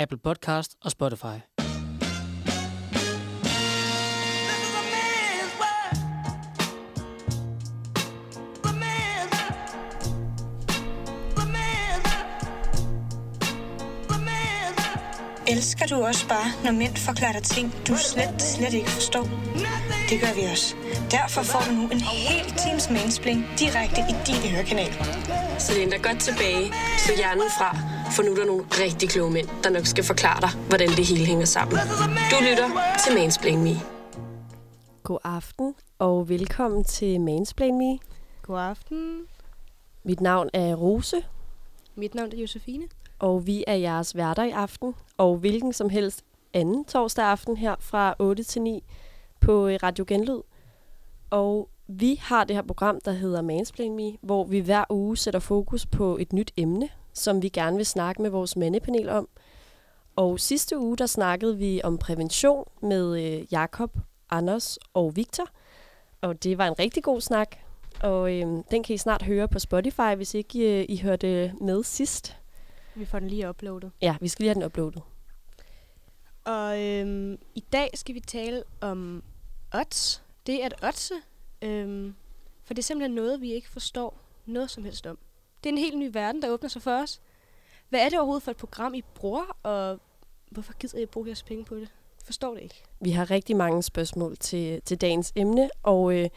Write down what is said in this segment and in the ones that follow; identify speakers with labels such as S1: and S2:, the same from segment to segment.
S1: Apple Podcast og Spotify.
S2: Elsker du også bare, når mænd forklarer dig ting, du slet, slet ikke forstår? Det gør vi også. Derfor får du nu en hel times mansplain direkte i din hørekanal.
S3: Så læn dig godt tilbage, så hjernen fra, for nu er der nogle rigtig kloge mænd, der nok skal forklare dig, hvordan det hele hænger sammen. Du lytter til Mansplain Me.
S4: God aften og velkommen til Mansplain Me.
S5: God aften.
S4: Mit navn er Rose,
S5: Mit navn er Josefine.
S4: og vi er jeres værter i aften. Og hvilken som helst anden torsdag aften her fra 8 til 9 på øh, Radio Genlyd. Og vi har det her program, der hedder Mansplain Me, hvor vi hver uge sætter fokus på et nyt emne, som vi gerne vil snakke med vores mandepanel om. Og sidste uge, der snakkede vi om prævention med øh, Jakob, Anders og Victor. Og det var en rigtig god snak. Og øh, den kan I snart høre på Spotify, hvis ikke øh, I hørte med sidst.
S5: Vi får den lige uploadet.
S4: Ja, vi skal lige have den uploadet.
S5: Og øhm, i dag skal vi tale om odds. Det at oddse. Øhm, for det er simpelthen noget, vi ikke forstår noget som helst om. Det er en helt ny verden, der åbner sig for os. Hvad er det overhovedet for et program, I bruger, og hvorfor gider I bruge jeres penge på det? Forstår det ikke.
S4: Vi har rigtig mange spørgsmål til, til dagens emne, og øh,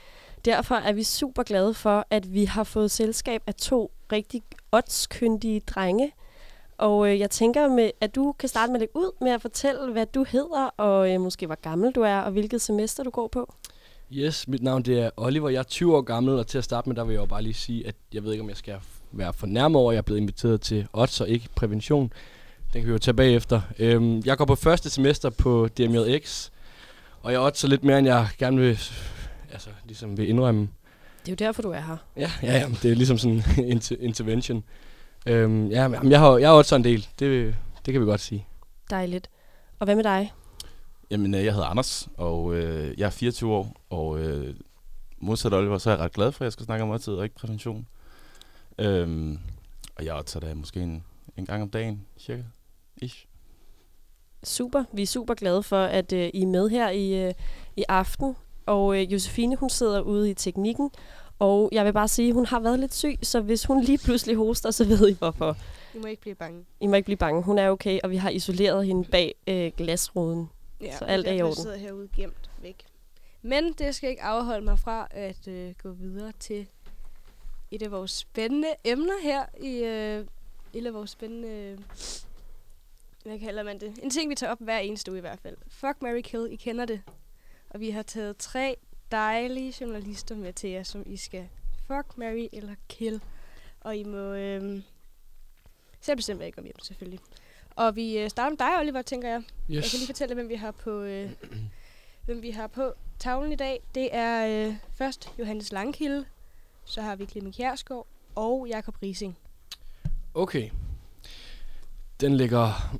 S4: derfor er vi super glade for, at vi har fået selskab af to rigtig oddskyndige drenge. Og øh, jeg tænker, med, at du kan starte med at lægge ud med at fortælle, hvad du hedder, og øh, måske hvor gammel du er, og hvilket semester du går på.
S6: Yes, mit navn det er Oliver. Jeg er 20 år gammel, og til at starte med, der vil jeg jo bare lige sige, at jeg ved ikke, om jeg skal være fornærmet over, at jeg er blevet inviteret til odds og ikke prævention. Den kan vi jo tage bagefter. Øhm, jeg går på første semester på DMJX, og jeg oddser lidt mere, end jeg gerne vil, altså, ligesom vil indrømme.
S4: Det er jo derfor, du er her.
S6: Ja, ja, ja det er ligesom sådan en inter- intervention. Øhm, ja, men jeg har, jeg har oddser en del. Det, det kan vi godt sige.
S4: Dejligt. Og hvad med dig?
S7: Jamen, øh, jeg hedder Anders, og øh, jeg er 24 år, og øh, modsat Oliver, så er jeg ret glad for, at jeg skal snakke om måltid og ikke prævention. Øhm, og jeg tager da måske en, en gang om dagen, cirka. Ish.
S4: Super. Vi er super glade for, at øh, I er med her i, øh, i aften. Og øh, Josefine, hun sidder ude i teknikken. Og jeg vil bare sige, at hun har været lidt syg, så hvis hun lige pludselig hoster, så ved I hvorfor.
S5: I må ikke blive bange.
S4: I må ikke blive bange. Hun er okay, og vi har isoleret hende bag øh, glasruden.
S5: Ja,
S4: Så alt er i orden.
S5: Jeg sidder herude gemt væk. Men det skal ikke afholde mig fra at øh, gå videre til et af vores spændende emner her i øh, et af vores spændende... Øh, hvad kalder man det? En ting, vi tager op hver eneste uge i hvert fald. Fuck, Mary Kill, I kender det. Og vi har taget tre dejlige journalister med til jer, som I skal fuck, Mary eller kill. Og I må øh, selv bestemme, hvad I går hjem, selvfølgelig. Og vi øh, starter med dig, Oliver, tænker jeg.
S6: Yes.
S5: Jeg kan lige fortælle, hvem vi har på, øh, hvem vi har på tavlen i dag. Det er øh, først Johannes Langkilde, så har vi Clemen Kjærsgaard og Jakob Rising.
S6: Okay. Den ligger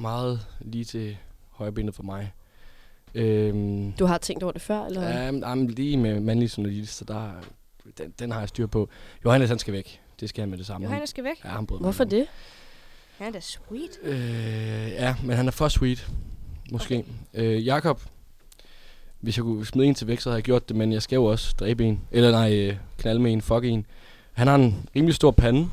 S6: meget lige til højrebenet for mig. Øhm,
S4: Du har tænkt over det før, eller?
S6: ja, men, jamen, lige med mandlige journalister, der, den, den har jeg styr på. Johannes, han skal væk. Det skal han med det samme.
S5: Johannes skal væk.
S6: Ja, han
S4: Hvorfor det?
S5: Han er da sweet.
S6: Øh, ja, men han er for sweet. Måske. Okay. Øh, Jakob, hvis jeg kunne smide en til væk, så havde jeg gjort det, men jeg skal jo også dræbe en. Eller nej, øh, knalde med en, fuck en. Han har en rimelig stor pande.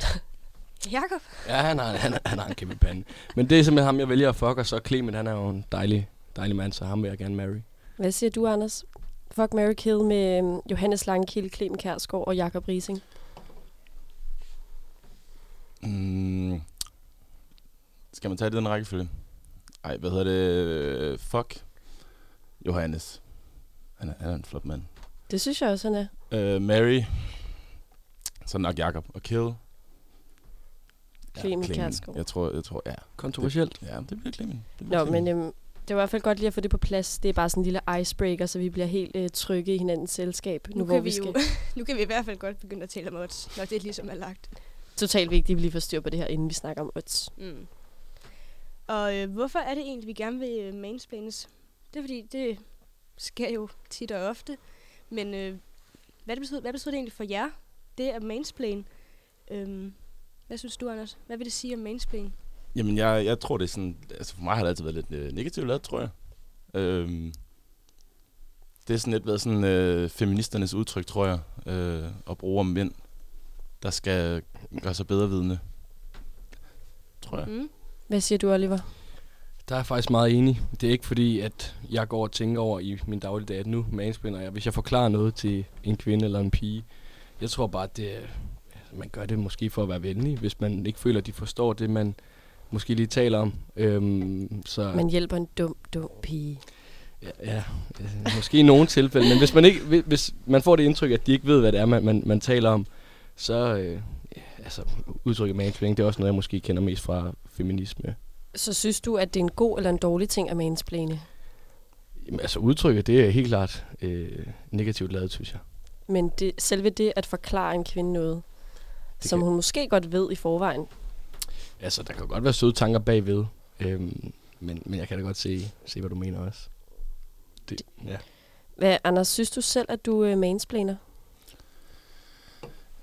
S5: Jakob?
S6: Ja, han har, han, han har en kæmpe pande. Men det er simpelthen ham, jeg vælger at fuck, og så Clement, han er jo en dejlig, dejlig mand, så ham vil jeg gerne marry.
S4: Hvad siger du, Anders? Fuck, Mary Kill med øhm, Johannes Langkilde, Clemen Kjærsgaard og Jakob Rising.
S7: Mm, skal man tage det i den rækkefølge? Ej, hvad hedder det? Fuck. Johannes. Han er, han er en flot mand.
S4: Det synes jeg også, han er.
S7: Øh, Mary. Så nok Jakob. Og Kill.
S4: Clement Kjærsgaard.
S7: Jeg tror, jeg tror, ja.
S6: Kontroversielt.
S7: Ja, det bliver Clement. Det
S4: Nå,
S7: bliver Clement.
S4: men øhm, det var i hvert fald godt lige at få det på plads. Det er bare sådan en lille icebreaker, så vi bliver helt øh, trygge i hinandens selskab. Nu,
S5: Nu,
S4: hvor
S5: kan
S4: vi
S5: vi,
S4: skal...
S5: jo, nu kan vi i hvert fald godt begynde at tale om odds, når det ligesom er lagt.
S4: Totalt vigtigt, at vi lige får styr på det her, inden vi snakker om odds.
S5: Mm. Og øh, hvorfor er det egentlig, vi gerne vil øh, mansplanes? Det er fordi, det sker jo tit og ofte. Men øh, hvad, det betyder, hvad betyder det egentlig for jer, det at mansplane? Øhm, hvad synes du, Anders? Hvad vil det sige om mansplane?
S7: Jamen, jeg, jeg tror, det er sådan... Altså, for mig har det altid været lidt øh, negativt lavet, tror jeg. Øhm, det er sådan lidt været sådan øh, feministernes udtryk, tror jeg, øh, at bruge om mænd, der skal gøre sig bedre vidne. Tror jeg.
S5: Mm.
S4: Hvad siger du, Oliver?
S6: Der er jeg faktisk meget enig. Det er ikke fordi, at jeg går og tænker over i min dagligdag, at nu mansplainer jeg. Hvis jeg forklarer noget til en kvinde eller en pige, jeg tror bare, at det, altså, man gør det måske for at være venlig, hvis man ikke føler, at de forstår det, man måske lige taler om. Øhm, så,
S4: Man hjælper en dum, dum pige.
S6: Ja, ja øh, måske i nogle tilfælde, men hvis man, ikke, hvis- man får det indtryk, at de ikke ved, hvad det er, man, man, man taler om, så øh, altså, udtrykket mansplaining, det er også noget, jeg måske kender mest fra feminisme.
S4: Så synes du, at det er en god eller en dårlig ting at mansplane?
S6: Jamen, altså udtrykket, det er helt klart øh, negativt lavet, synes jeg.
S4: Men det, selve det at forklare en kvinde noget,
S6: Det
S4: som
S6: kan-
S4: hun måske godt ved i forvejen,
S6: Altså, der kan godt være søde tanker bagved, øhm, men, men jeg kan da godt se, se hvad du mener også. Det, ja.
S4: Hvad, Anders, synes du selv, at du øh, mansplaner?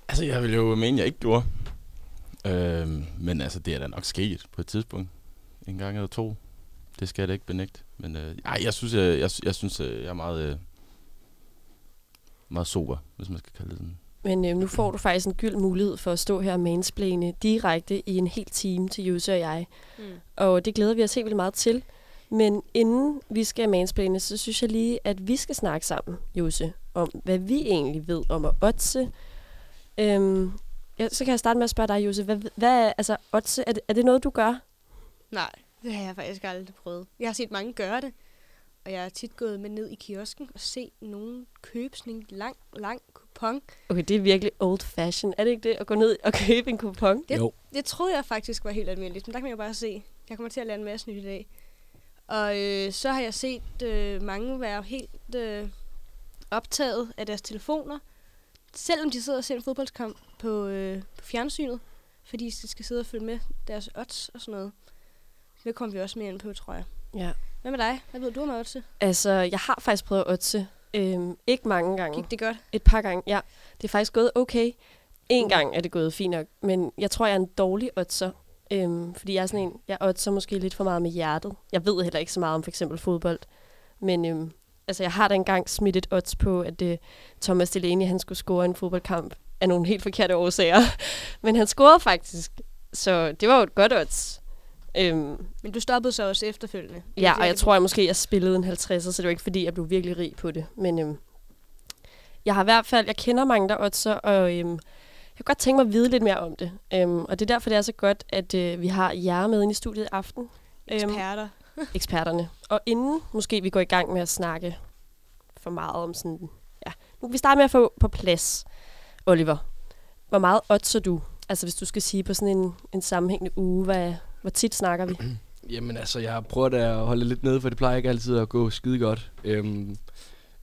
S7: Altså, jeg vil jo mene, jeg ikke gjorde. Øhm, men altså, det er da nok sket på et tidspunkt. En gang eller to. Det skal jeg da ikke benægte. Men øh, ej, jeg synes, jeg, jeg, jeg, synes, øh, jeg er meget, øh, meget sober, hvis man skal kalde det sådan.
S4: Men øh, nu får du faktisk en gyld mulighed for at stå her og mansplane direkte i en hel time til Jose og jeg.
S5: Mm.
S4: Og det glæder vi os helt vildt meget til. Men inden vi skal mansplane, så synes jeg lige, at vi skal snakke sammen, Jose, om hvad vi egentlig ved om at otse. Øhm, ja, så kan jeg starte med at spørge dig, Jose. Hvad, hvad er, altså, otse, er det, er det noget, du gør?
S5: Nej, det har jeg faktisk aldrig prøvet. Jeg har set mange gøre det, og jeg har tit gået med ned i kiosken og set nogen købe sådan en lang, lang kupon.
S4: Okay, det er virkelig old fashion. Er det ikke det, at gå ned og købe en kupon?
S5: Det-
S6: Jo.
S5: Det troede jeg faktisk var helt almindeligt, men der kan man jo bare se. Jeg kommer til at lære en masse nyt i dag. Og øh, så har jeg set øh, mange være helt øh, optaget af deres telefoner, selvom de sidder og ser en fodboldskamp på, øh, på fjernsynet, fordi de skal sidde og følge med deres odds og sådan noget. Det kommer vi også mere ind på, tror jeg.
S4: Ja.
S5: Hvad med dig? Hvad ved du om odds?
S4: Altså, jeg har faktisk prøvet at otse. Øhm, ikke mange gange.
S5: Gik det godt?
S4: Et par gange, ja. Det er faktisk gået okay. En
S5: Mm.
S4: gang er det gået fint nok, men jeg tror, jeg er en dårlig otser. Øhm, fordi jeg er sådan en, jeg otser måske lidt for meget med hjertet. Jeg ved heller ikke så meget om for eksempel fodbold. Men øhm, altså, jeg har da engang smidt et odds på, at øh, Thomas Delaney, han skulle score en fodboldkamp af nogle helt forkerte årsager. men han scorede faktisk. Så det var jo et godt odds. Øhm,
S5: Men du stoppede så også efterfølgende.
S4: Ja, og jeg tror, jeg måske jeg spillede en 50'er, så det var ikke fordi, jeg blev virkelig rig på det. Men øhm, jeg har i hvert fald, jeg kender mange, der oddser, og øhm, jeg kunne godt tænke mig at vide lidt mere om det. Øhm, og det er derfor, det er så godt, at øh, vi har jer med ind i studiet i aften. Øhm,
S5: Eksperter.
S4: eksperterne. Og inden måske vi går i gang med at snakke for meget om sådan... Ja, nu kan vi starte med at få på plads, Oliver. Hvor meget oddser du? Altså hvis du skal sige på sådan en, en sammenhængende uge, hvad, hvor tit snakker vi?
S6: Jamen altså, jeg har prøvet at holde lidt nede, for det plejer ikke altid at gå skide godt. Øhm,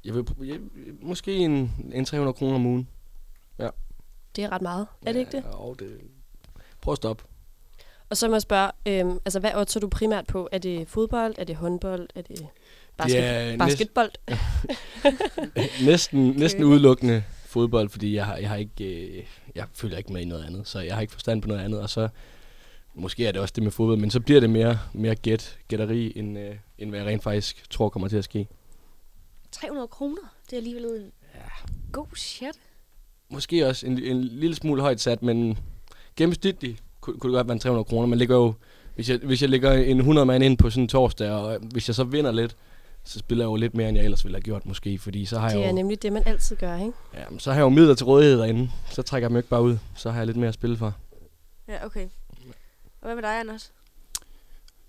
S6: jeg vil, jeg, måske en, en 300 kroner om ugen.
S4: Det er ret meget. Er det ikke det?
S6: Ja, det. Prøv at stoppe.
S4: Og så må jeg spørge, øhm, altså hvad oddser du primært på? Er det fodbold? Er det håndbold? Er det basket,
S6: næst-
S4: basketbold?
S6: næsten, næsten
S5: Køle.
S6: udelukkende fodbold, fordi jeg har, jeg har ikke, øh, jeg følger ikke med i noget andet, så jeg har ikke forstand på noget andet, og så måske er det også det med fodbold, men så bliver det mere, mere gæt, gætteri, end, øh, end hvad jeg rent faktisk tror kommer til at ske.
S5: 300 kroner. Det er alligevel en god shit.
S6: Måske også en, en lille smule højt sat, men gennemsnitligt kunne, kunne det godt være en 300 kroner. Man ligger jo, hvis jeg, hvis jeg lægger en 100 mand ind på sådan en torsdag, og hvis jeg så vinder lidt, så spiller jeg jo lidt mere, end jeg ellers ville have gjort måske, fordi så har
S4: Det
S6: jeg
S4: er
S6: jo,
S4: nemlig det, man altid gør, ikke?
S6: ja, men så har jeg jo midler til rådighed derinde. Så trækker jeg dem ikke bare ud. Så har jeg lidt mere at spille for.
S5: Ja, okay. Og hvad med dig, Anders?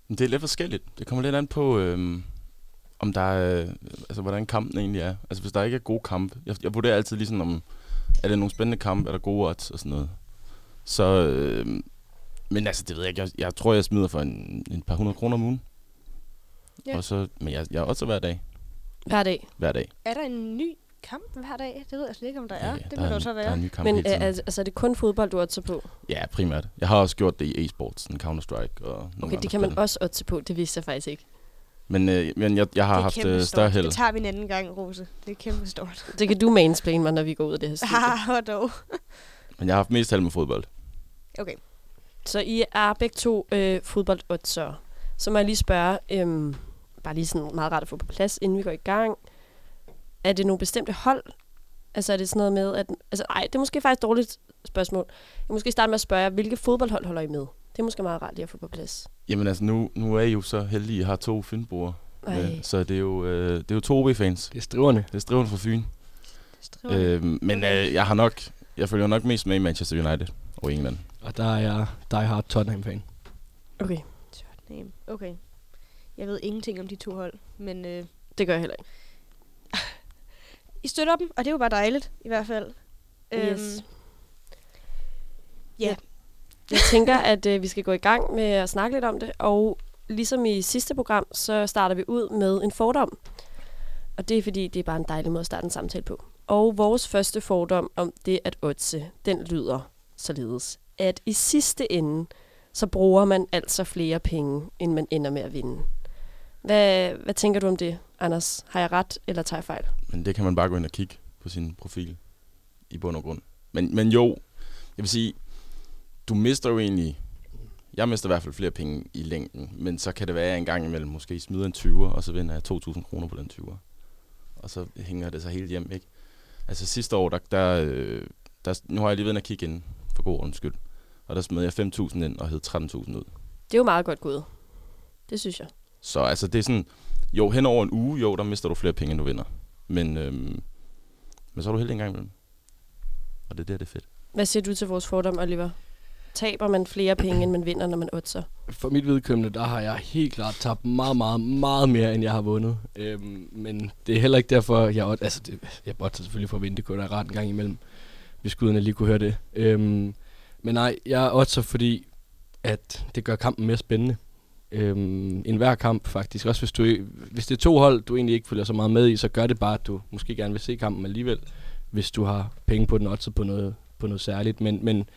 S7: Det er lidt forskelligt. Det kommer lidt an på, øhm, om der er, øh, altså, hvordan kampen egentlig er. Altså, hvis der ikke er gode kampe. Jeg, jeg vurderer altid ligesom, om er det nogle spændende kampe, er der gode odds og sådan noget. Så, øhm, men altså, det ved jeg ikke. Jeg, jeg tror, jeg smider for en, en par hundrede kroner om ugen.
S5: Ja.
S7: Og så, men jeg, jeg er også hver dag.
S4: Hver dag.
S7: Hver dag.
S5: Er der en ny kamp hver dag? Det ved jeg slet ikke, om der er.
S7: Ja,
S5: det
S7: der
S5: må
S7: er
S5: der så
S7: Der er
S5: være.
S7: en ny kamp
S4: Men
S7: hele
S4: øh,
S7: tiden.
S4: altså, altså, er det kun fodbold, du oddser på?
S7: Ja, primært. Jeg har også gjort det i e-sports, sådan Counter-Strike og nogle
S4: Okay,
S7: andre
S4: det kan man
S7: spil.
S4: også oddse på. Det vidste jeg faktisk ikke.
S7: Men, øh, men jeg, jeg har
S5: er
S7: haft øh,
S5: stort.
S7: større held.
S5: Det tager vi en anden gang, Rose. Det er kæmpe stort.
S4: Det kan du mansplane mig, når vi går ud af det her studie.
S5: Ah, hvor dog.
S7: Men jeg har haft mest held med fodbold.
S5: Okay.
S4: Så I er begge to øh, fodboldoddsere. Så må jeg lige spørge, øhm, bare lige sådan meget rart at få på plads, inden vi går i gang. Er det nogle bestemte hold? Altså er det sådan noget med, at... Altså nej, det er måske faktisk et dårligt spørgsmål. Jeg må måske starte med at spørge hvilke fodboldhold holder I med? Det er måske meget rart lige at få på plads.
S7: Jamen altså, nu, nu er I jo så heldige, at I har to Fynboer.
S4: Ej.
S7: Øh, så det er jo, øh, det er jo to OB-fans.
S6: Det er striverne.
S7: Det er strivende fra Fyn. Øh, men øh, jeg har nok, jeg følger nok mest med i Manchester United og England.
S6: Og der er jeg Die Hard Tottenham-fan.
S4: Okay,
S5: Tottenham. Okay. Jeg ved ingenting om de to hold, men øh,
S4: det gør jeg heller ikke.
S5: I støtter dem, og det er jo bare dejligt, i hvert fald.
S4: Yes.
S5: ja.
S4: Jeg tænker, at øh, vi skal gå i gang med at snakke lidt om det, og ligesom i sidste program, så starter vi ud med en fordom. Og det er fordi, det er bare en dejlig måde at starte en samtale på. Og vores første fordom om det at oddse, den lyder således, at i sidste ende, så bruger man altså flere penge, end man ender med at vinde. Hvad, hvad tænker du om det, Anders? Har jeg ret, eller tager jeg fejl?
S7: Men det kan man bare gå ind og kigge på sin profil i bund og grund. Men, men jo, jeg vil sige, du mister jo egentlig, jeg mister i hvert fald flere penge i længden, men så kan det være, at jeg en gang imellem måske smider en 20'er, og så vinder jeg 2.000 kroner på den 20'er. Og så hænger det sig helt hjem, ikke? Altså sidste år, der, der, øh, der, nu har jeg lige været inde og kigge ind, for god ordens skyld. Og der smed jeg 5.000 ind og hed 13.000 ud.
S4: Det er jo meget godt gået. Det synes jeg.
S7: Så altså det er sådan, jo hen over en uge, jo, der mister du flere penge, end du vinder. Men, øhm, men så er du heldig en gang imellem. Og det er der, det er fedt.
S4: Hvad siger du til vores fordom, Oliver? Taber man flere penge, end man vinder, når man oddser?
S6: For mit vedkommende, der har jeg helt klart tabt meget, meget, meget mere, end jeg har vundet. Øhm, men det er heller ikke derfor, jeg odd, altså det, jeg oddser selvfølgelig for at vinde, det kunne da ret en gang imellem, hvis guderne lige kunne høre det. Øhm, men nej, jeg oddser, fordi at det gør kampen mere spændende. Øhm, en hver kamp faktisk. Også hvis, du, hvis det er to hold, du egentlig ikke følger så meget med i, så gør det bare, at du måske gerne vil se kampen alligevel, hvis du har penge på den oddset på noget, på noget særligt. Men, men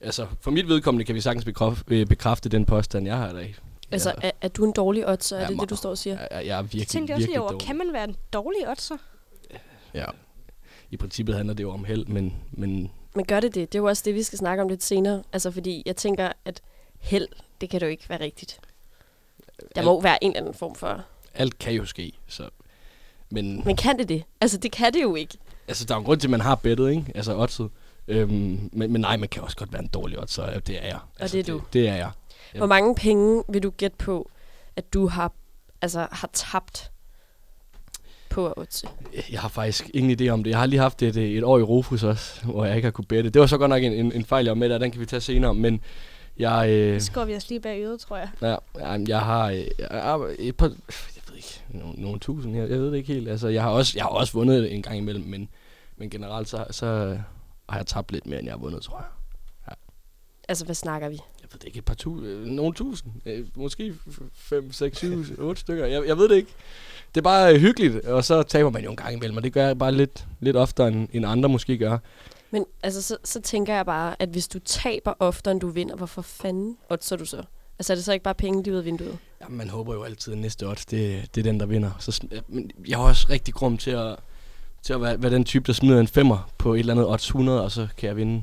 S6: altså, for mit vedkommende kan vi sagtens bekræfte, bekræfte den påstand, jeg har i dag.
S4: Altså,
S6: jeg,
S4: er, er du en dårlig oddser? Er
S6: Ja,
S4: det det, du står og siger?
S6: jeg, jeg er virkelig,
S5: Jeg tænkte også lige over,
S6: dårlig.
S5: kan man være en dårlig oddser?
S7: Ja.
S6: I princippet handler det jo om held, men, men
S4: Men gør det det? Det er jo også det, vi skal snakke om lidt senere. Altså, fordi jeg tænker, at held, det kan jo ikke være rigtigt. Der må jo være en eller anden form for...
S6: alt kan jo ske. Så. Men,
S4: Men kan det det? Altså, det kan det jo ikke.
S6: altså, der er jo en grund til, at man har bettet, ikke? Altså oddset. Øhm, men, men nej, man kan også godt være en dårlig oddser, og det er jeg. Altså,
S4: det er du.
S6: Det, det er jeg. Ja.
S4: Hvor mange penge vil du gætte på, at du har, altså, har tabt på at oddse?
S6: Jeg har faktisk ingen idé om det. Jeg har lige haft et, et år i Rufus også, hvor jeg ikke har kunne bette. Det var så godt nok en, en, en fejl, jeg var med der. Den kan vi tage senere. Men jeg, øh,
S5: skår vi os lige bag øret, tror jeg.
S6: ja, jamen, jeg har øh, jeg et par, jeg ved ikke, nogle, nogle tusind. Jeg, jeg ved det ikke helt. Altså, jeg har også, jeg har også vundet en gang imellem, men, men generelt så, så har jeg tabt lidt mere, end jeg har vundet, tror jeg.
S4: Altså, hvad snakker vi?
S6: Jeg ved det ikke, et par tu, øh, nogle tusind. Øh, måske 5, 6, 7, 8 stykker. Jeg, jeg ved det ikke. Det er bare hyggeligt, og så taber man jo en gang imellem, og det gør jeg bare lidt, lidt oftere, end, end andre måske gør.
S4: Men altså, så, så tænker jeg bare, at hvis du taber oftere, end du vinder, hvorfor fanden oddser du så? Altså, er det så ikke bare penge lige ud af vinduet?
S6: Ja, man håber jo altid, at næste odds, det, det er den, der vinder. Så, men jeg har også rigtig grum til at, til at være, være den type, der smider en femmer på et eller andet odds 100, og så kan jeg vinde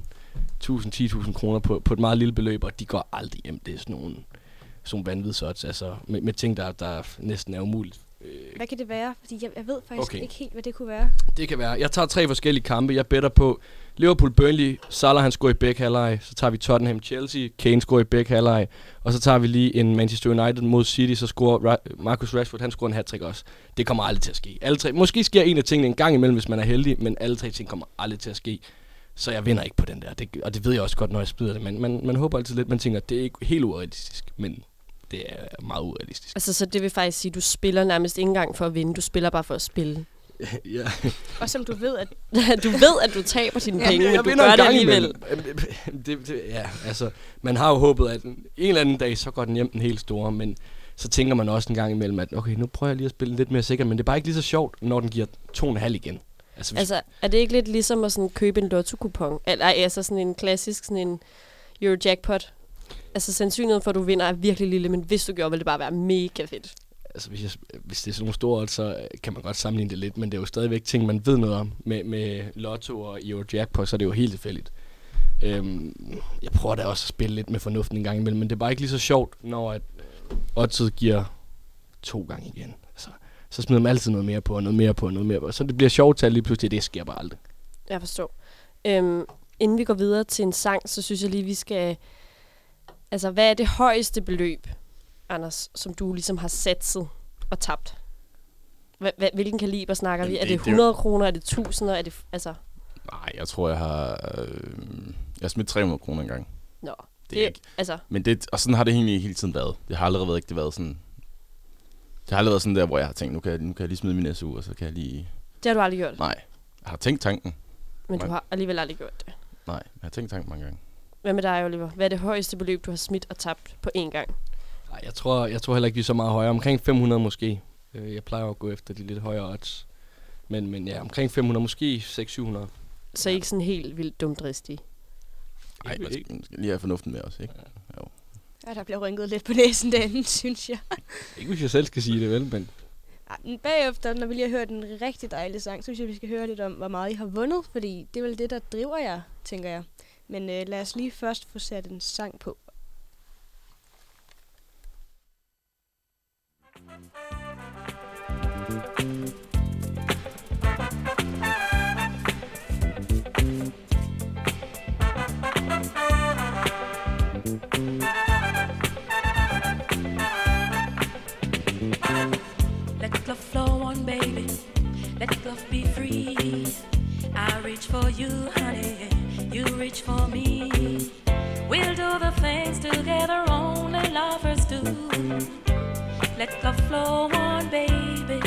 S6: 1000-10.000 kroner på, på et meget lille beløb, og de går aldrig hjem. Det er sådan nogle, sådan nogle vanvidsodds, altså med, med ting, der, der næsten er umuligt. Øh,
S5: Hvad kan det være? Fordi jeg, jeg ved faktisk
S6: Okay.
S5: okay. ikke helt, hvad det kunne være.
S6: Det kan være. Jeg tager tre forskellige kampe. Jeg better på Liverpool, Burnley, Salah han scorer i begge halvleg. Så tager vi Tottenham, Chelsea, Kane scorer i begge halvleg. Og så tager vi lige en Manchester United mod City, så scorer Ra- Marcus Rashford, han scorer en hat også. Det kommer aldrig til at ske. Alle tre, måske sker en af tingene en gang imellem, hvis man er heldig, men alle tre ting kommer aldrig til at ske. Så jeg vinder ikke på den der. Det, og det ved jeg også godt, når jeg spiller det. Men man, man håber altid lidt, man tænker, det er ikke helt urealistisk, men det er meget urealistisk.
S4: Altså, så det vil faktisk sige, at du spiller nærmest ikke engang for at vinde. Du spiller bare for at spille
S6: ja.
S5: Og som du ved, at
S4: du ved, at du taber dine
S5: Ja,
S4: penge, men
S6: jeg
S4: du gør det alligevel.
S6: imellem. Det, det, ja, altså, man har jo håbet, at en eller anden dag, så går den hjem den helt store, men så tænker man også en gang imellem, at okay, nu prøver jeg lige at spille lidt mere sikkert, men det er bare ikke lige så sjovt, når den giver 2,5 igen. Altså, hvis,
S4: Altså, er det ikke lidt ligesom at sådan købe en lotto-kupon? Eller ej, altså sådan en klassisk sådan en Eurojackpot? Altså, sandsynligheden for, at du vinder er virkelig lille, men hvis du gjorde, ville det bare være mega fedt
S6: altså hvis, jeg, hvis det er sådan nogle store odds, så øh, kan man godt sammenligne det lidt, men det er jo stadigvæk ting, man ved noget om. Med, med lotto og Eurojackpot, så er det jo helt tilfældigt. Øhm, jeg prøver da også at spille lidt med fornuften en gang imellem, men det er bare ikke lige så sjovt, når at øh, oddset giver to gange igen. Altså, så smider man altid noget mere på, og noget mere på, og noget mere på. Så det bliver sjovt tal lige pludselig, det sker bare aldrig.
S4: Jeg forstår. Øhm, inden vi går videre til en sang, så synes jeg lige, vi skal... Altså, hvad er det højeste beløb, Anders, som du ligesom har satset og tabt? Hvilken kaliber snakker vi? Er
S7: det-
S4: det
S7: det-
S4: 100 kroner? Er det 1000? Er det... Altså,
S7: Nej, jeg tror, jeg har... Øh, jeg har smidt 300 kroner engang.
S4: nå.
S7: Det er ikke...
S4: Altså,
S7: Men det, og sådan har det egentlig hele tiden været. Det har aldrig været, ikke det været sådan... Det har aldrig været sådan der, hvor jeg har tænkt, nu kan jeg, nu kan jeg lige smide min SU, og så kan jeg lige...
S4: det har du aldrig gjort.
S7: Nej, jeg har tænkt tanken.
S4: Men du har alligevel aldrig gjort det.
S7: Nej, jeg har tænkt tanken mange gange.
S4: Hvad med dig, Oliver? Hvad er det højeste beløb, du har smidt og tabt på én gang?
S6: Nej, jeg tror, jeg tror heller ikke, vi er så meget højere. Omkring 500 måske. Øh, Jeg plejer at gå efter de lidt højere odds. Men, men ja, omkring 500, måske 600-700.
S4: Så ikke sådan helt vildt dumdristig.
S7: Nej, man skal, man skal lige have fornuften med os, ikke?
S5: Ja, der bliver rynket lidt på næsen derinde, synes jeg.
S6: Ikke hvis jeg selv skal sige det, vel? Men
S5: men Bagefter, når vi lige har hørt en rigtig dejlig sang, så synes jeg, vi skal høre lidt om, hvor meget I har vundet, fordi det er vel det, der driver jer, tænker jeg. Men øh, lad os lige først få sat en sang på.
S1: Let love be free. I reach for you, honey. You reach for me. We'll do the things together only lovers do. Let love flow on, baby.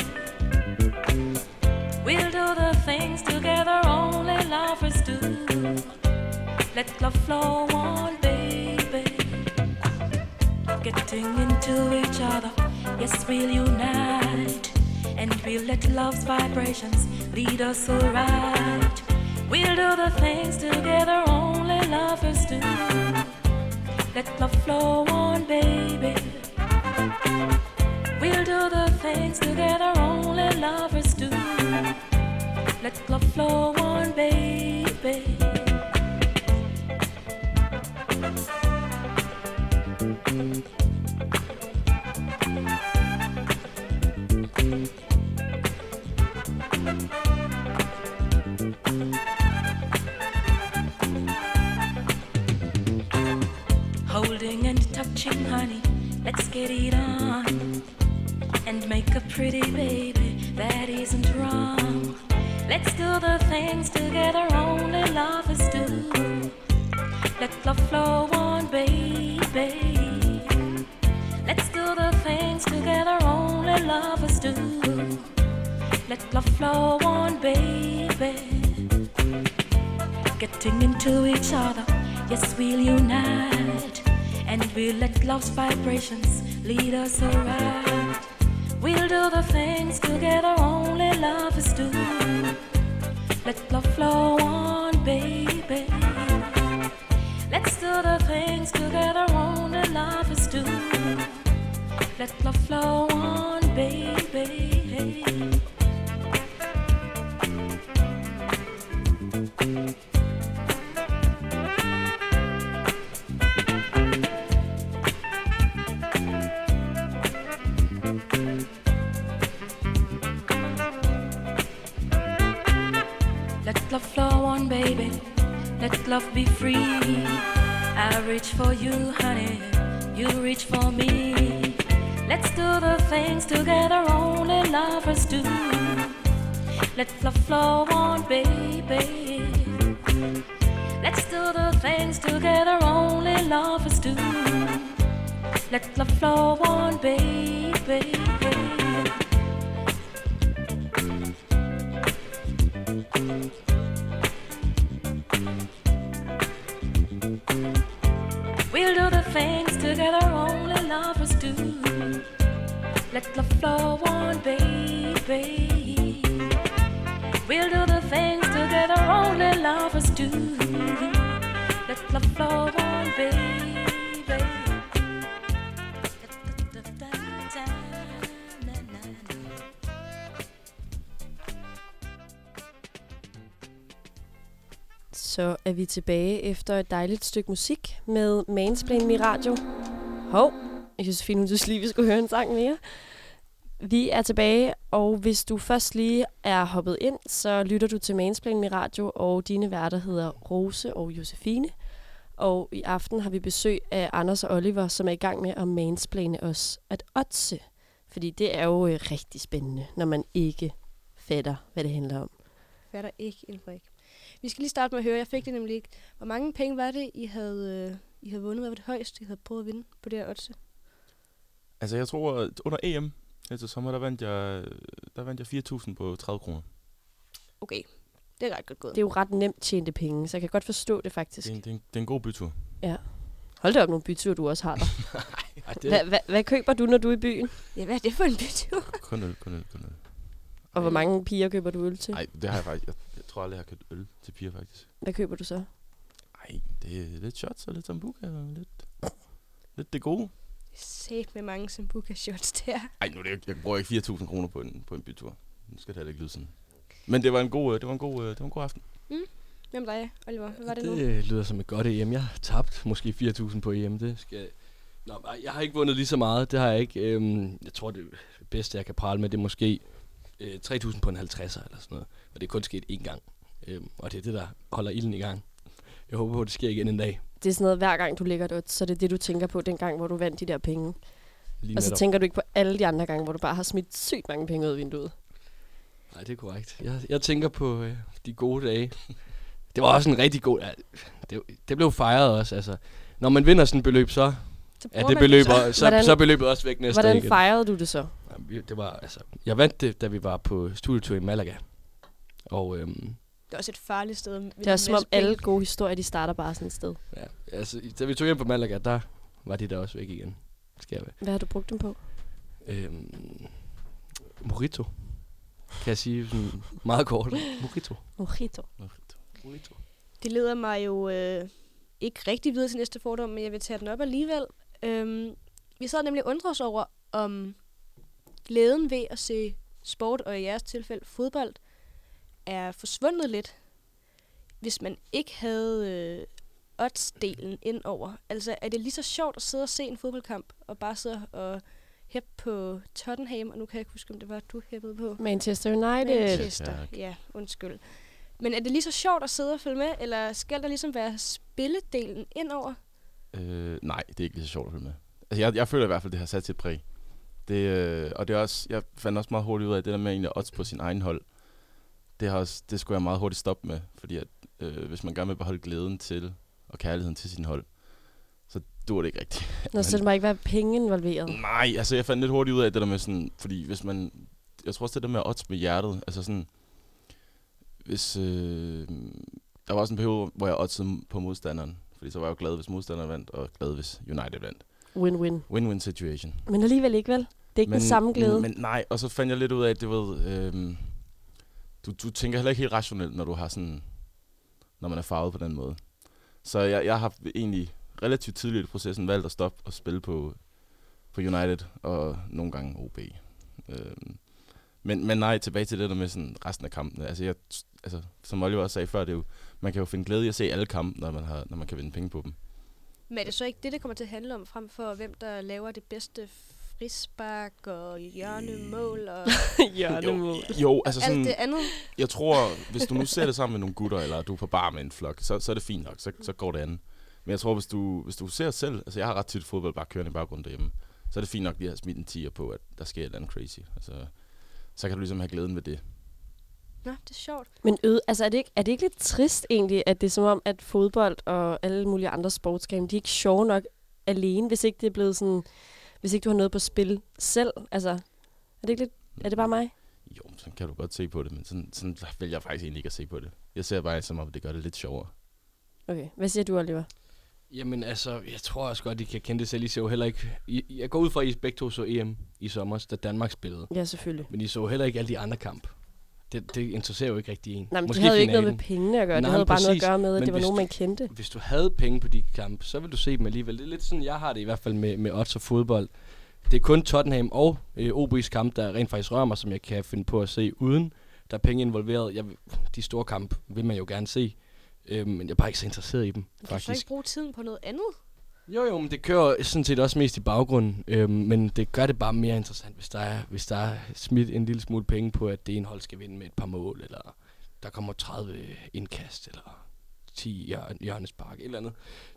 S1: We'll do the things together only lovers do. Let love flow on, baby getting into each other. Yes, we'll unite we'll let love's vibrations lead us so right. We'll do the things together only lovers do. Let love flow on, baby. We'll do the things together only lovers do. Let love flow on, baby. Love's vibrations lead us around. We'll do the things together only together only lovers do. Let love flow on, baby. We'll do the things together only lovers do. Let love flow on, baby. We'll do the things together only lovers do. Let love flow on, baby.
S4: Så er vi tilbage efter et dejligt stykke musik med Mansplain i radio. Hov, Josefine, hun synes lige, vi skulle høre en sang mere. Vi er tilbage, og hvis du først lige er hoppet ind, så lytter du til Mansplain i radio, og dine værter hedder Rose og Josefine. Og i aften har vi besøg af Anders og Oliver, som er i gang med at mansplane os at otse. Fordi det er jo øh, rigtig spændende, når man ikke fatter, hvad det handler om.
S5: Fatter ikke en brik. Vi skal lige starte med at høre, jeg fik det nemlig ikke. Hvor mange penge var det, I havde, øh, I havde vundet? Hvad var det højeste, I havde prøvet at vinde på det her odds?
S7: Altså, jeg tror, at under EM her til sommer, der vandt jeg, der vandt jeg 4.000 på 30 kroner.
S5: Okay, det er ret godt gået.
S4: Det er jo ret nemt tjente penge, så jeg kan godt forstå det faktisk.
S7: Det er, en, det, er en, det er en god bytur.
S4: Hold da op nogle byture, du også har der.
S6: Ej,
S4: Hva, hva, hvad køber du, når du er i byen?
S5: Ja, hvad er det for en bytur?
S7: Kun øl, kun øl, kun øl.
S4: Og hvor mange piger køber du øl til?
S7: Nej, det har jeg faktisk. Jeg, jeg tror aldrig, jeg har købt øl til piger, faktisk.
S4: Hvad køber du så?
S7: Nej, det er lidt shots og lidt sambuca og lidt, lidt det gode.
S5: Sæt med mange sambuca shots der.
S7: Ej, nu er det ikke, jeg bruger ikke 4.000 kroner på en, på en bytur. Nu skal det heller ikke lyde sådan. Men det var en god, øh, det var en god, øh, det var en god aften.
S5: Hvem er dig, Oliver? Hvad var det, nu?
S6: Det lyder som et godt EM. Jeg har tabt måske 4.000 på EM. Det skal... Nå, jeg har ikke vundet lige så meget. Det har jeg ikke. Øhm, jeg tror, det bedste, jeg kan prale med, det er måske øh, 3.000 på en 50'er eller sådan noget. Og det er kun sket én gang. Øhm, og det er det, der holder ilden i gang. Jeg håber på, at det sker igen en dag.
S4: Det er sådan noget, hver gang du lægger et så er det det, du tænker på den gang, hvor du vandt de der penge.
S6: Lige
S4: Og så
S6: netop.
S4: tænker du ikke på alle de andre gange, hvor du bare har smidt sygt mange penge ud af vinduet.
S6: Nej, det er korrekt. Jeg, jeg tænker på øh, de gode dage. Det var også en rigtig god... Ja, det, det blev fejret også. Altså, når man vinder sådan et beløb, så
S5: Så
S6: er
S5: bruger
S6: det
S5: man
S6: beløb,
S5: så.
S6: så, så,
S4: Hvordan-
S6: så beløbet også væk næste
S4: Hvordan
S6: igen.
S4: fejrede du det så?
S6: Jamen, Det var, altså, jeg vandt det, da vi var på studietur i Malaga. Og øhm,
S5: Det er også et farligt sted. med
S4: Det er som om alle gode historier, de starter bare sådan et sted.
S6: ja, altså, da vi tog hjem på Malaga, der var de der også væk igen. Skal jeg være.
S4: Hvad har du brugt dem på?
S6: Øhm, Morito. Kan jeg sige sådan meget kort. Morito.
S4: Mojito.
S6: Morito.
S5: Det leder mig jo øh, ikke rigtig videre til næste fordom, men jeg vil tage den op alligevel. Øhm, vi sad nemlig og undrede os over, om glæden ved at se sport, og i jeres tilfælde fodbold, er forsvundet lidt, hvis man ikke havde øh, odds-delen ind over. Altså, er det lige så sjovt at sidde og se en fodboldkamp, og bare sidde og hæppe på Tottenham, og nu kan jeg ikke huske, om det var, du hæppede på.
S4: Manchester United.
S5: Manchester, ja, undskyld. Men er det lige så sjovt at sidde og følge med, eller skal der ligesom være spilledelen indover?
S7: Øh, nej, det er ikke lige så sjovt at følge med. Altså, jeg, jeg føler i hvert fald, det har sat sit præg. Det, øh, og det er også, jeg fandt også meget hurtigt ud af, at det der med egentlig at odds på sin egen hold, det, har også, det skulle jeg meget hurtigt stoppe med. Fordi at, øh, hvis man gerne vil beholde glæden til, og kærligheden til sin hold, så dur det ikke rigtigt.
S4: Nå, så der må ikke være penge involveret.
S7: Nej, altså jeg fandt lidt hurtigt ud af det der med sådan, fordi hvis man, jeg tror også det der med odds med hjertet, altså sådan, hvis, øh, der var også en periode, hvor jeg oddsede på modstanderen, fordi så var jeg jo glad, hvis modstanderen vandt, og glad, hvis United vandt.
S4: Win-win.
S7: Win-win situation.
S4: Men alligevel ikke, vel? Det er ikke men, den samme glæde.
S7: Men, men nej, og så fandt jeg lidt ud af, at det ved, øh, du, du tænker heller ikke helt rationelt, når du har sådan, når man er farvet på den måde. Så jeg, jeg har egentlig relativt tidligt i processen valgt at stoppe og spille på, på United, og nogle gange OB. Øhm, men, men nej, tilbage til det der med sådan resten af kampene. Altså, jeg, altså, som Oliver også sagde før, det er jo, man kan jo finde glæde i at se alle kampe, når man, har, når man kan vinde penge på dem.
S5: Men er det så ikke det, det kommer til at handle om, frem for hvem der laver det bedste frispark og hjørnemål og
S4: Hjørnemål.
S7: Jo, altså sådan,
S5: alt det andet?
S7: jeg tror, hvis du nu ser det sammen med nogle gutter, eller du er på bar med en flok, så, så er det fint nok, så, så går det an. Men jeg tror, hvis du, hvis du ser selv, altså jeg har ret tit fodbold bare kørende i baggrunden derhjemme, så er det fint nok lige at have smidt en tiger på, at der sker et eller andet crazy. Altså, så kan du ligesom have glæden ved det.
S5: Nå, det er sjovt.
S4: Men øde, altså er det, ikke, er det ikke lidt trist egentlig, at det er som om, at fodbold og alle mulige andre sportsgrene, de er ikke sjove nok alene, hvis ikke det er blevet sådan, hvis ikke du har noget på spil selv? Altså, er det ikke lidt, er det bare mig?
S7: Jo, så kan du godt se på det, men sådan, sådan vil jeg faktisk egentlig ikke at se på det. Jeg ser bare som om, det gør det lidt sjovere.
S4: Okay, hvad siger du, Oliver?
S6: Jamen altså, jeg tror også godt, I kan kende det selv. I så jo heller ikke... I, jeg går ud fra, at I begge to så EM i sommer, da Danmark spillede.
S4: Ja, selvfølgelig.
S6: Men I så heller ikke alle de andre kamp. Det, det interesserer jo ikke rigtig en.
S4: Nej, men
S6: Måske
S4: det havde jo ikke noget med pengene at gøre.
S6: Nej,
S4: det havde bare noget at gøre med, at
S6: Men
S4: det var nogen, man kendte.
S6: Hvis du havde penge på de kampe, så vil du se dem alligevel. Det er lidt sådan, jeg har det i hvert fald med, med odds og fodbold. Det er kun Tottenham og øh, OB's kamp, der rent faktisk rører mig, som jeg kan finde på at se uden. Der er penge involveret. Jeg, de store kampe vil man jo gerne se. Øh, men jeg er bare ikke så interesseret i dem,
S5: Kan du så
S6: faktisk.
S5: ikke bruge tiden på noget andet?
S6: Jo, jo, men det kører sådan set også mest i baggrunden. Øhm, men det gør det bare mere interessant, hvis der, er, hvis der er smidt en lille smule penge på, at det ene hold skal vinde med et par mål, eller der kommer 30 indkast, eller 10 hjør- hjørnespark, et eller andet.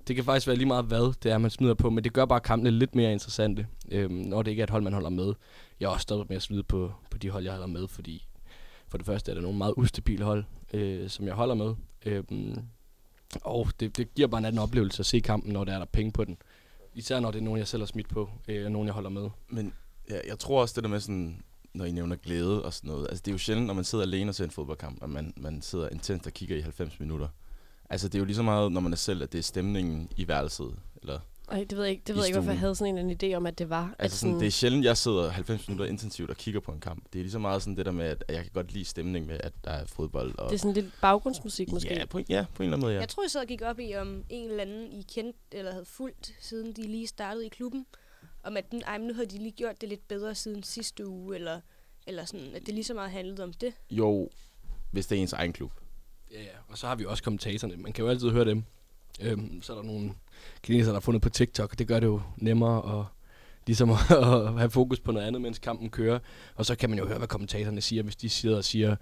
S6: Det kan faktisk være lige meget, hvad det er, man smider på, men det gør bare kampene lidt mere interessante, øhm, når det ikke er et hold, man holder med. Jeg er også stoppet med at smide på, på de hold, jeg holder med, fordi for det første er der nogle meget ustabile hold, øh, som jeg holder med. Øhm, og det, det giver bare en anden oplevelse at se kampen, når der er der penge på den. Især når det er nogen, jeg selv har smidt på, øh, og nogen, jeg holder med.
S7: Men ja, jeg tror også det der med sådan, når I nævner glæde og sådan noget. Altså det er jo sjældent, når man sidder alene og ser en fodboldkamp, at man, man sidder intens og kigger i 90 minutter. Altså det er jo lige så meget, når man er selv, at det er stemningen i værelset. Eller,
S4: ej, det ved jeg ikke, det ved jeg ikke, hvorfor jeg havde sådan en, en idé om, at det var. at
S7: altså sådan, det er sjældent, jeg sidder 90 minutter intensivt og kigger på en kamp. Det er lige så meget sådan det der med, at jeg kan godt lide stemning med, at der er fodbold. Og
S4: det er sådan lidt baggrundsmusik måske.
S7: Ja, på, en- ja, på en eller anden måde, ja.
S5: Jeg tror, jeg sad og gik op i, om en eller anden, I kendte eller havde fulgt, siden de lige startede i klubben. Om at den, ej, nu havde de lige gjort det lidt bedre siden sidste uge, eller, eller sådan, at det lige så meget handlede om det.
S7: Jo, hvis det er ens egen klub.
S6: Ja, ja. Og så har vi også kommentatorerne. Man kan jo altid høre dem. Øhm, så er der nogle kinesere, der har fundet på TikTok, og det gør det jo nemmere at, ligesom at, at have fokus på noget andet, mens kampen kører. Og så kan man jo høre, hvad kommentatorerne siger, hvis de sidder og siger,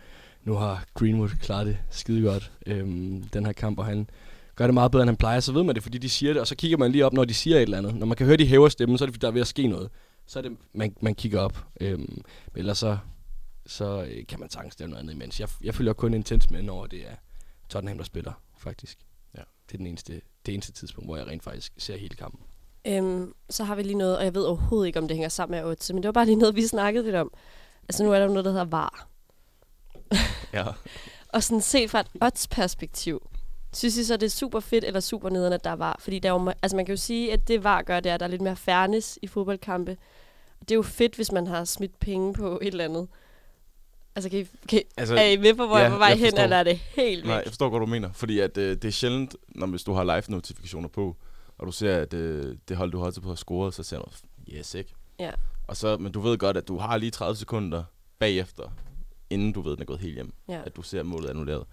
S6: nu har Greenwood klaret det skide godt, øhm, den her kamp, og han gør det meget bedre, end han plejer, så ved man det, fordi de siger det, og så kigger man lige op, når de siger et eller andet. Når man kan høre, de hæver stemmen, så er det, fordi der er ved at ske noget. Så er det, man, man kigger op. Øhm, men ellers så, så øh, kan man sagtens stemme noget andet imens. Jeg, jeg følger kun intens med, når det er Tottenham, der spiller, faktisk. Det er den eneste, det eneste tidspunkt, hvor jeg rent faktisk ser hele kampen.
S4: Øhm, så har vi lige noget, og jeg ved overhovedet ikke, om det hænger sammen med Otte, men det var bare lige noget, vi snakkede lidt om. Altså nu er der jo noget, der hedder VAR.
S7: Ja.
S4: Og sådan set fra et odds-perspektiv, synes I så, det er super fedt eller super nederen, at der er VAR? Fordi der er jo, ma- altså man kan jo sige, at det VAR gør, det er, at der er lidt mere fairness i fodboldkampe. Og det er jo fedt, hvis man har smidt penge på et eller andet. Altså, kan I, kan I,
S7: Altså,
S4: er I med på, hvor
S7: ja,
S4: jeg er på vej hen,
S7: forstår.
S4: eller er det helt
S7: Nej,
S4: væk?
S7: jeg forstår godt, hvad du mener. Fordi at, øh, det er sjældent, når hvis du har live-notifikationer på, og du ser, at øh, det hold, du holder på har scoret, så ser du, yes, ikke?
S4: Ja.
S7: Og så, men du ved godt, at du har lige 30 sekunder bagefter, inden du ved, den er gået helt hjem,
S4: Ja.
S7: at du ser målet annulleret.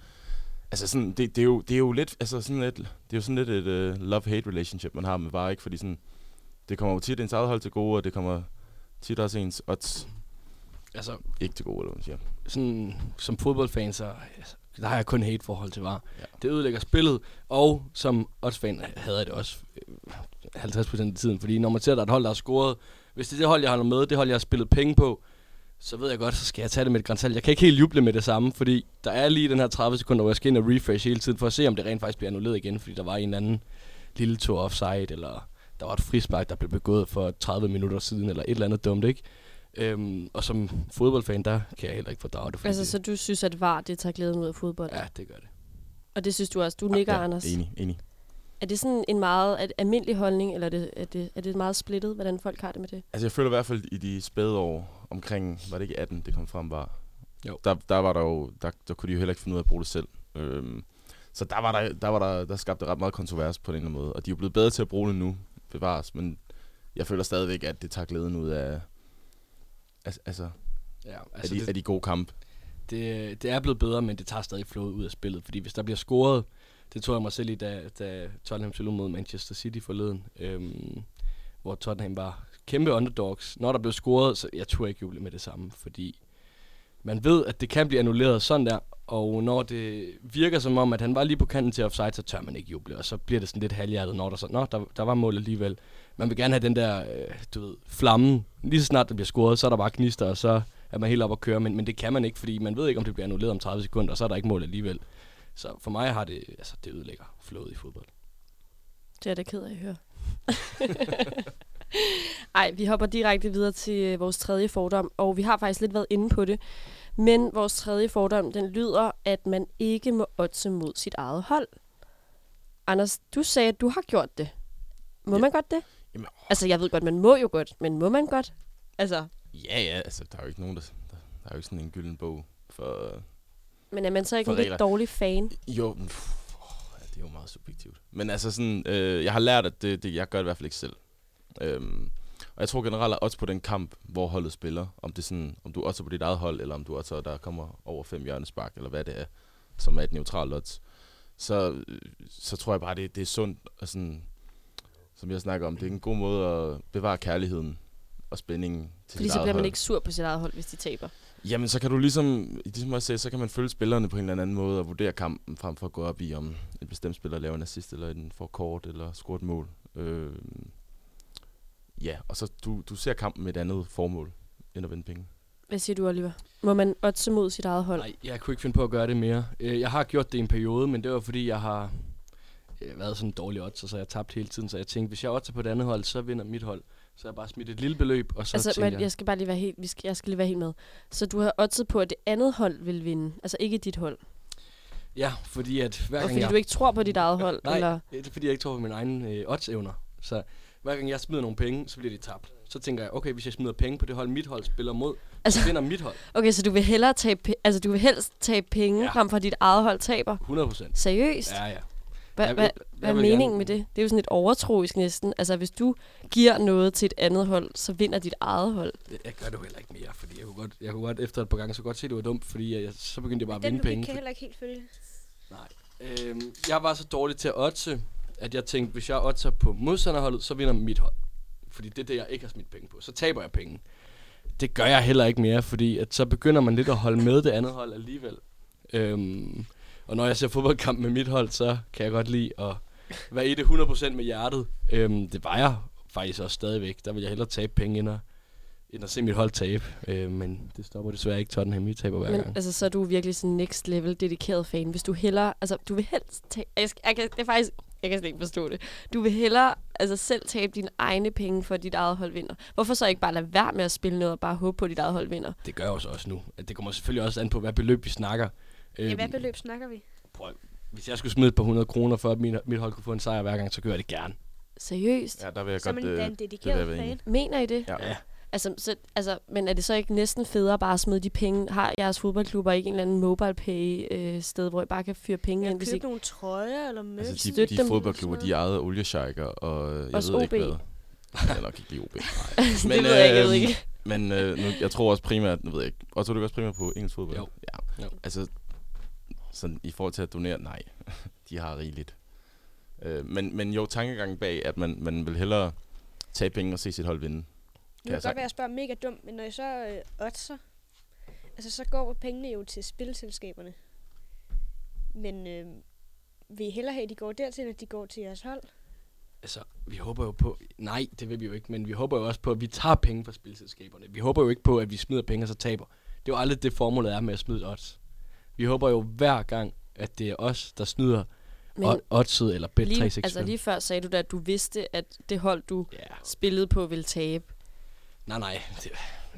S7: Altså sådan, det, det, er jo, det er jo lidt, altså sådan lidt, det er jo sådan lidt et uh, love-hate relationship, man har med VAR, ikke? Fordi sådan, det kommer jo tit ens eget hold til gode, og det kommer tit også ens odds
S6: Altså,
S7: ikke til gode, eller man siger.
S6: sådan, som fodboldfan, så der har jeg kun hate forhold til VAR. Ja. Det ødelægger spillet, og som oddsfan havde jeg det også øh, 50% af tiden, fordi når man ser, at der er et hold, der har scoret, hvis det er det hold, jeg holder med, det hold, jeg har spillet penge på, så ved jeg godt, så skal jeg tage det med et grænsalt. Jeg kan ikke helt juble med det samme, fordi der er lige den her 30 sekunder, hvor jeg skal ind og refresh hele tiden, for at se, om det rent faktisk bliver annulleret igen, fordi der var en anden lille tur offside, eller der var et frispark, der blev begået for 30 minutter siden, eller et eller andet dumt, ikke? Øhm, og som fodboldfan, der kan jeg heller ikke fordrage det.
S4: Altså,
S6: det-
S4: så du synes, at VAR, det tager glæden ud af fodbold?
S6: Ja, det gør det.
S4: Og det synes du også. Du nikker,
S7: ja,
S4: Anders.
S7: Enig, enig.
S4: Er det sådan en meget er det almindelig holdning, eller er det, er, det, er det meget splittet, hvordan folk har det med det?
S7: Altså jeg føler i hvert fald i de spæde år omkring, var det ikke 18, det kom frem var?
S6: Jo.
S7: Der, der var der jo, der, der kunne de jo heller ikke finde ud af at bruge det selv. Øhm, så der var der, der var der, der skabte ret meget kontrovers på en eller anden måde. Og de er jo blevet bedre til at bruge det nu, bevares, men jeg føler stadigvæk, at det tager glæden ud af, altså, altså,
S6: Ja,
S7: af,
S6: altså
S7: de,
S6: det,
S7: af de gode kampe.
S6: det, det er blevet bedre, men det tager stadig flowet ud af spillet. Fordi hvis der bliver scoret, det tror jeg mig selv i, da, da Tottenham spillede mod Manchester City forleden, øhm, hvor Tottenham var kæmpe underdogs. Når der blev scoret, så jeg tror ikke juble med det samme, fordi man ved, at det kan blive annulleret sådan der, og når det virker som om, at han var lige på kanten til offside, så tør man ikke juble, og så bliver det sådan lidt halvhjertet, når der så, nå, der, der var mål alligevel. Man vil gerne have den der, øh, du ved, flammen. Lige så snart der bliver scoret, så er der bare gnister, og så er man helt op at køre, men, men det kan man ikke, fordi man ved ikke, om det bliver annulleret om 30 sekunder, og så er der ikke mål alligevel. Så for mig har det, altså det ødelægger flowet i fodbold.
S4: Det er det ked af at høre. Ej, vi hopper direkte videre til øh, vores tredje fordom, og vi har faktisk lidt været inde på det. Men vores tredje fordom, den lyder, at man ikke må oddse mod sit eget hold. Anders, du sagde, at du har gjort det. Må
S7: Ja.
S4: man godt det?
S7: Jamen,
S4: Altså, jeg ved godt, man må jo godt, men må man godt? Altså,
S7: Ja, ja, altså der er jo ikke nogen, der, der, der er jo ikke sådan en gylden bog for...
S4: men er man så ikke en lidt dårlig fan?
S7: Jo, pff, åh, ja, det er jo meget subjektivt. Men altså sådan, øh, jeg har lært, at det, det, jeg gør det i hvert fald ikke selv. Øhm, og jeg tror generelt, at odds på den kamp, hvor holdet spiller, om det sådan, om du oddser på dit eget hold, eller om du oddser, der kommer over fem hjørnespark, eller hvad det er, som er et neutralt odds, så, øh, så tror jeg bare, det, det er sundt, og sådan, som jeg snakker om, det er en god måde at bevare kærligheden og spændingen til
S4: Fordi
S7: sit
S4: så
S7: eget
S4: bliver man
S7: hold.
S4: ikke sur på sit eget hold, hvis de taber.
S7: Jamen, så kan du ligesom, ligesom jeg sagde, så kan man følge spillerne på en eller anden måde og vurdere kampen, frem for at gå op i, om en bestemt spiller laver en assist, eller en for kort, eller scorer et mål. Øh, ja, og så du, du ser kampen med et andet formål, end at vinde penge.
S4: Hvad siger du, Oliver? Må man oddse mod sit eget hold?
S6: Nej, jeg kunne ikke finde på at gøre det mere. Øh, Jeg har gjort det i en periode, men det var fordi, jeg har været sådan en dårlig odds, så jeg har tabt hele tiden. Så jeg tænkte, hvis jeg oddser på et andet hold, så vinder mit hold. Så jeg bare smidt et lille beløb, og så
S4: altså, men jeg skal bare lige være helt, vi skal, jeg skal lige være helt med. Så du har oddset på, at det andet hold vil vinde, altså ikke dit hold.
S6: Ja, fordi at hver
S4: Og
S6: gang
S4: fordi
S6: jeg...
S4: du ikke tror på dit eget hold,
S6: Nej,
S4: eller...
S6: det er fordi, jeg ikke tror på mine egne øh, odds-evner. Så hver gang jeg smider nogle penge, så bliver de tabt. Så tænker jeg, okay, hvis jeg smider penge på det hold, mit hold spiller mod,
S4: Altså-
S6: så vinder mit hold.
S4: Okay, så du vil hellere tabe, altså du vil helst tabe penge, ja. Frem for dit eget hold taber?
S6: 100 procent.
S4: Seriøst?
S6: Ja, ja.
S4: Hva,
S6: Jeg
S4: hvad er meningen
S6: gerne-
S4: med det? Det er jo sådan lidt overtroisk næsten. Altså, hvis du giver noget til et andet hold, så vinder dit eget hold.
S6: Jeg, jeg gør det jo heller ikke mere, fordi jeg kunne godt, jeg kunne godt efter et par gange så godt se, at det var dumt, fordi jeg, så begyndte jeg bare at
S5: Den
S6: vinde penge.
S5: kan heller ikke helt følge.
S6: Øhm, jeg var så dårlig til at oddse, at jeg tænkte, hvis jeg oddser på modstanderholdet, så vinder mit hold. Fordi det er det, jeg ikke har smidt penge på. Så taber jeg penge. Det gør jeg heller ikke mere, fordi at så begynder man lidt at holde med det andet hold alligevel. Øhm, og når jeg ser fodboldkamp med mit hold, så kan jeg godt lide at være i det 100% med hjertet. Øhm, det var jeg faktisk også stadigvæk. Der vil jeg hellere tabe penge, end at, end at se mit hold tabe. Øhm, men det stopper desværre ikke Tottenham. I taber hver
S4: Men
S6: gang.
S4: altså, så er du virkelig sådan next level dedikeret fan. Hvis du hellere, altså du vil helst tage, jeg, skal, jeg kan, det er faktisk, jeg kan slet ikke forstå det. Du vil hellere altså selv tabe dine egne penge, for at dit eget hold vinder. Hvorfor så ikke bare lade være med at spille noget og bare håbe på, at dit eget hold vinder?
S6: Det gør jeg også, også nu. Det kommer selvfølgelig også an på, hvad beløb vi snakker.
S5: Ja,
S6: Øhm,
S5: hvad beløb snakker vi?
S6: prøv, hvis jeg skulle smide et par hundrede kroner for, at min, mit hold kunne få en sejr hver gang, så gør jeg det gerne.
S4: Seriøst? Ja.
S7: Ja, der vil jeg
S5: Som
S7: godt...
S5: en,
S7: øh,
S5: er en
S7: det vil
S5: dedikeret
S7: jeg være
S5: fan.
S4: Mener I det?
S7: Ja.
S6: Ja.
S4: Altså, så, altså, men er det så ikke næsten federe bare at smide de penge? Har jeres fodboldklubber ikke en eller anden mobile pay øh, sted, hvor I bare kan fyre penge ind,
S5: Jeg
S4: hvis
S5: købe
S4: ikke...
S5: nogle trøjer eller møs.
S7: Altså, de, de
S4: dem.
S7: fodboldklubber, de af oliesjejker, og øh, jeg
S4: Også
S7: ved ikke
S4: OB.
S7: hvad. Jeg er nok ikke lige OB.
S4: det
S7: Men,
S4: ved jeg ikke, jeg ved
S7: øhm,
S4: ikke.
S7: Men øh, nu, jeg tror også primært, nu ved jeg ikke, og tror du ikke også primært på engelsk fodbold?
S6: Jo.
S7: Ja.
S6: Jo.
S7: Altså, sådan i forhold til at donere, nej, de har rigeligt. Øh, men, men jo, tankegangen bag, at man, man vil hellere tage penge og se sit hold vinde.
S5: Det
S7: Kan
S5: godt være, at jeg spørger mega dumt, men når jeg så øh, oddser, altså så går pengene jo til spilselskaberne. Men øh, vil I hellere have, at de går dertil, end at de går til jeres hold?
S6: Altså, vi håber jo på... Nej, det vil vi jo ikke, men vi håber jo også på, at vi tager penge fra spilselskaberne. Vi håber jo ikke på, at vi smider penge og så taber. Det er jo aldrig det formålet er med at smide odds. Vi håber jo hver gang, at det er os, der snyder
S4: Men
S6: oddset eller bet
S4: lige,
S6: 365.
S4: altså lige før sagde du da, at du vidste, at det hold, du
S6: Ja,
S4: spillede på, ville tabe.
S6: nej, nej. Det,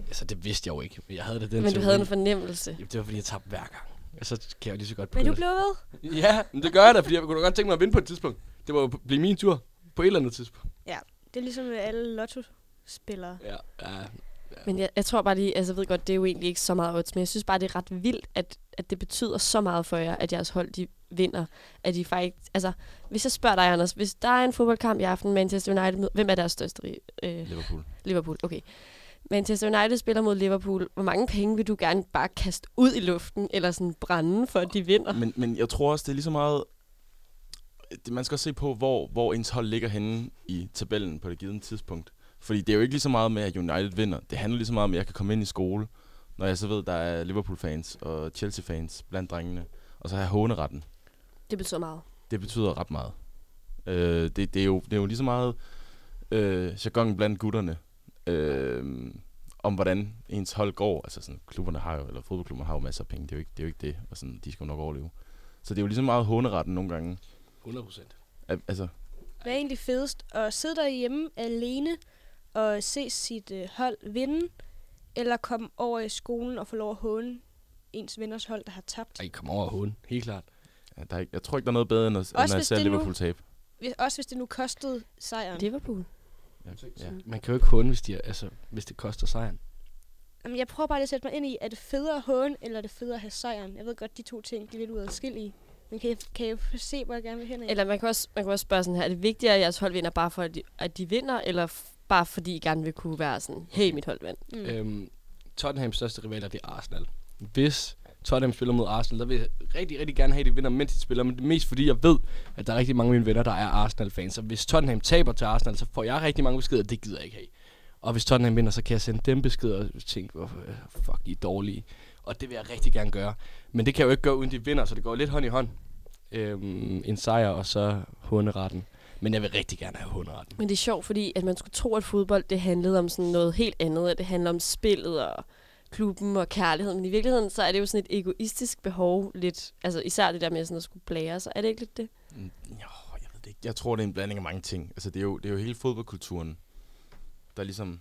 S6: altså, det vidste jeg jo ikke. Jeg havde det den
S4: Men du havde en fornemmelse.
S6: Jamen, det var, fordi jeg tabte hver gang. Og så kan jeg jo lige så godt
S5: Men du
S6: begynde
S5: blev ved?
S6: Ja, men det gør jeg da, fordi jeg kunne da godt tænke mig at vinde på et tidspunkt. Det var jo blive min tur på et eller andet tidspunkt.
S5: Det er ligesom alle lotto-spillere.
S6: Ja, ja.
S4: Men jeg, jeg tror bare lige, altså jeg ved godt, det er jo egentlig ikke så meget odds, men jeg synes bare, det er ret vildt, at, at det betyder så meget for jer, at jeres hold, de vinder. At de faktisk, altså, hvis jeg spørger dig, Anders, hvis der er en fodboldkamp i aften, Manchester United, hvem er deres største? Øh,
S7: Liverpool.
S4: Liverpool, okay. Manchester United spiller mod Liverpool. Hvor mange penge vil du gerne bare kaste ud i luften, eller sådan brænde, for at de vinder?
S7: Men, men jeg tror også, det er lige så meget... Det, man skal også se på, hvor, hvor ens hold ligger henne i tabellen på det givet tidspunkt. Fordi det er jo ikke lige så meget med, at United vinder. Det handler lige så meget om, at jeg kan komme ind i skole, når jeg så ved, der er Liverpool-fans og Chelsea-fans blandt drengene. Og så har jeg håneretten.
S4: Det betyder meget.
S7: Det betyder ret meget. Øh, det, det, er jo, det er jo lige så meget øh, jargon blandt gutterne. Øh, om hvordan ens hold går. Altså sådan, klubberne har jo, eller fodboldklubber har jo masser af penge. Det er jo ikke det. Er jo ikke det og sådan, de skal jo nok overleve. Så det er jo lige så meget håneretten nogle gange.
S6: 100 procent.
S7: Al- Altså,
S5: Hvad er egentlig fedest? At sidde derhjemme alene og se sit øh, hold vinde, eller komme over i skolen og få lov at håne ens venners hold, der har tabt?
S6: Ej, kom over og håne. Helt klart.
S7: ja, der er ikke, jeg tror ikke, der er noget bedre, end at, end at se
S5: det nu-
S7: Liverpool tabe.
S5: Hvis- Også hvis det nu kostede sejren.
S4: Liverpool.
S7: Ja, ja.
S6: Man kan jo ikke håne, hvis, de, er- altså, hvis det koster sejren.
S5: Jamen, jeg prøver bare lige at sætte mig ind i, er det federe at håne, eller er det federe at have sejren? Jeg ved godt, de to ting, de er lidt uadskillige. Men kan I, kan I se, hvor jeg gerne vil hen af?
S4: Eller man kan, også, man kan også spørge sådan her, er det vigtigere, at jeres hold vinder, bare for, at de, at de vinder, eller bare fordi I gerne vil kunne være sådan, hey, mit hold vandt?
S5: Mm.
S6: Øhm, Tottenhams største rivaler, det er Arsenal. Hvis Tottenham spiller mod Arsenal, der vil jeg rigtig, rigtig gerne have, at de vinder, mens de spiller. Men det er mest fordi, jeg ved, at der er rigtig mange af mine venner, der er Arsenal-fans. Så hvis Tottenham taber til Arsenal, så får jeg rigtig mange beskeder, det gider jeg ikke have. Og hvis Tottenham vinder, så kan jeg sende dem beskeder og tænke, hvorfor fuck, I er dårlige. Og det vil jeg rigtig gerne gøre. Men det kan jeg jo ikke gøre, uden de vinder, så det går lidt hånd i hånd. Øhm, en sejr, og så hunderetten. Men jeg vil rigtig gerne have hunderetten.
S4: Men det er sjovt, fordi at man skulle tro, at fodbold det handlede om sådan noget helt andet. At det handler om spillet og klubben og kærlighed. Men i virkeligheden, så er det jo sådan et egoistisk behov lidt. Altså især det der med sådan at skulle blære sig. Er det ikke lidt det?
S7: Mm, Jo, jeg ved det ikke. Jeg tror, det er en blanding af mange ting. Altså, det er jo, det er jo hele fodboldkulturen, der ligesom...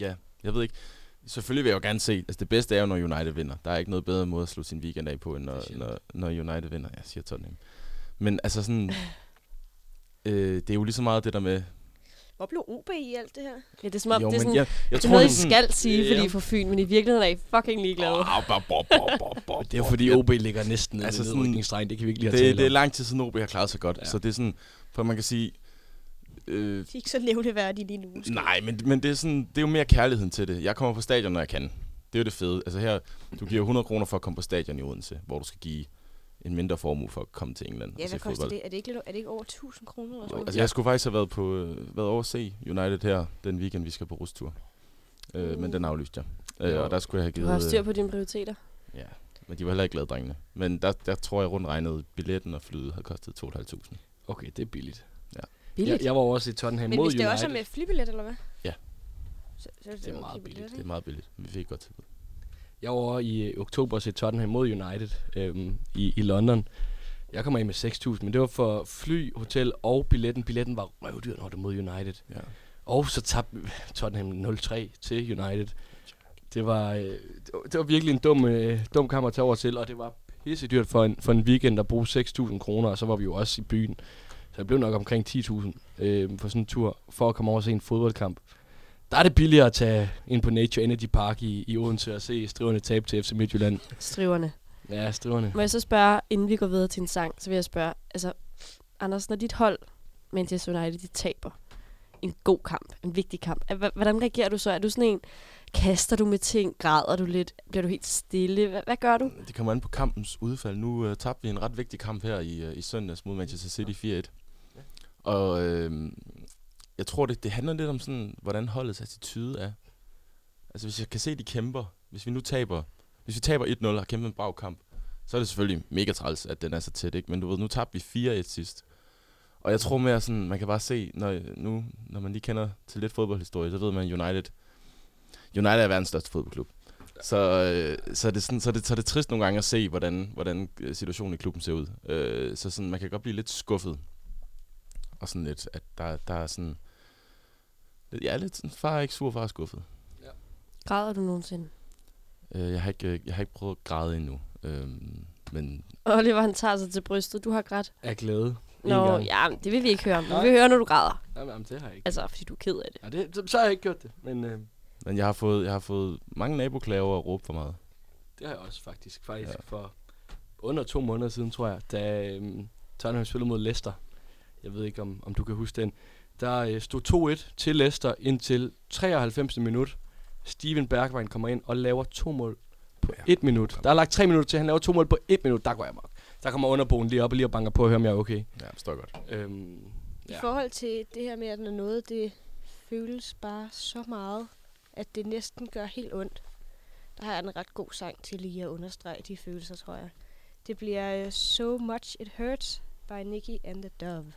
S7: Ja, jeg ved ikke. Selvfølgelig vil jeg jo gerne se... Altså, det bedste er jo, når United vinder. Der er ikke noget bedre måde at slå sin weekend af på, end når, når, når United vinder. Jeg siger Tottenham. Men altså sådan... øh, det er jo lige så meget det der med...
S5: Hvor blev OB i alt det her?
S4: Ja, det er som om,
S7: jo,
S4: det er sådan,
S7: jeg, jeg
S4: det er
S7: tror,
S4: noget, I skal sige, fordi I er fra Fyn, men i virkeligheden er I fucking ligeglade.
S7: Åh, bop, bop, bop, bop, bop,
S6: Det er jo fordi. OB ligger næsten nede
S7: Altså
S6: altså
S7: sådan-.
S6: Det kan vi ikke lige have
S7: det, det er lang tid siden OB har klaret sig godt.
S6: Ja.
S7: Så det er sådan... For man kan sige... Øh,
S5: De er ikke så nævneværdige lige nu. måske.
S7: Nej, men, men det, er sådan, det er jo mere kærligheden til det. Jeg kommer på stadion, når jeg kan. Det er jo det fede. Altså her, du giver 100 kroner for at komme på stadion i Odense, hvor du skal give en mindre formue for at komme til England
S5: Ja,
S7: og se fodbold.
S5: det? Er det ikke, lidt, er det ikke over 1000 kroner? Eller
S7: Jo, altså jeg skulle faktisk have været, på, øh, været over at se United her den weekend, vi skal på rustur. Øh, men den aflyste jeg. Øh, og der skulle jeg have
S4: Du
S7: givet...
S4: har styr
S7: øh,
S4: på dine prioriteter.
S7: Ja, men de var heller ikke glade, drengene. Men der, der tror jeg rundt regnet, billetten og flyet havde kostet 2.500.
S6: Okay, det er billigt.
S4: Billigt.
S6: Jeg, jeg var også i Tottenham
S5: Men
S6: mod
S5: hvis det
S6: United.
S5: også er med flybillet, eller hvad?
S7: Ja.
S5: Så, så
S6: Det er
S5: jo
S6: meget
S5: okay
S6: billigt.
S7: Det er meget billigt. Vi fik godt tilbud.
S6: Jeg var over i øh, oktober til Tottenham mod United øhm, i, i London. Jeg kommer ind med 6.000, men det var for fly, hotel og billetten. Billetten var røvdyr, når det mod United.
S7: Ja.
S6: Og så tabte Tottenham 0-3 til United. Det var, øh, det var, virkelig en dum, øh, dum kamp at tage over til, og det var pisse dyrt for en, for en weekend at bruge 6.000 kroner, og så var vi jo også i byen. Så det blev nok omkring 10.000 øh, for sådan en tur, for at komme over og se en fodboldkamp. Der er det billigere at tage ind på Nature Energy Park i, i Odense og se strivende tab til FC Midtjylland.
S4: Striverne.
S6: Ja, strivende.
S4: Må jeg så spørge, inden vi går videre til en sang, så vil jeg spørge, altså, Anders, når dit hold, Manchester United, de taber en god kamp, en vigtig kamp, hvordan reagerer du så? Er du sådan en, kaster du med ting, græder du lidt, bliver du helt stille? Hva- hvad gør du?
S7: Det kommer an på kampens udfald. Nu uh, tabte vi en ret vigtig kamp her i, uh, i søndags mod Manchester City 4-1. Og øh, jeg tror, det, det handler lidt om sådan, hvordan holdets attitude er. Altså hvis jeg kan se, at de kæmper. Hvis vi nu taber, hvis vi taber 1-0 og har kæmpet en brav kamp, så er det selvfølgelig mega træls, at den er så tæt, ikke? Men du ved, nu tabte vi 4-1 sidst. Og jeg tror mere sådan, man kan bare se, når, nu, når man lige kender til lidt fodboldhistorie, så ved man, United, United er verdens største fodboldklub. Så, øh, så, er det sådan, så, er det, så er det trist nogle gange at se, hvordan, hvordan øh, situationen i klubben ser ud. Øh, så sådan, man kan godt blive lidt skuffet. Og sådan lidt, at der, der er sådan... Jeg er lidt sådan, far er ikke sur, far er skuffet.
S4: Græder du nogensinde?
S7: Øh, jeg, har ikke, øh, jeg har ikke prøvet at græde endnu. Øh, men
S4: Oliver, han tager sig til brystet. Du har grædt.
S6: Af glæde.
S4: Nå, ja, det vil vi ikke høre om. Vi vil høre, når du græder.
S6: Jamen, jamen, det har jeg ikke.
S4: Altså, fordi du er ked af det.
S6: Ja, det, så, så har jeg ikke gjort det, men øh,
S7: men jeg, har fået, jeg har fået mange naboklager og råbe for meget.
S6: det har jeg også faktisk. Faktisk
S7: Ja.
S6: ja. for under to måneder siden, tror jeg, da øh, Tottenham spillede mod Leicester. Jeg ved ikke, om, om du kan huske den. Der øh, stod 2-1 til Leicester indtil 93. minut. Steven Bergwijn kommer ind og laver to mål på
S7: Ja.
S6: et minut. Der er lagt tre minutter til, han laver to mål på et minut. Der går jeg mok. Der kommer underboen lige op og lige og banker på og hører, om jeg er okay.
S7: Ja, forstår jeg godt.
S6: Øhm,
S5: I
S6: ja.
S5: forhold til det her med, at når noget det føles bare så meget, at det næsten gør helt ondt, der har jeg en ret god sang til lige at understrege de følelser, tror jeg. Det bliver øh, So Much It Hurts by Nicky and the Dove.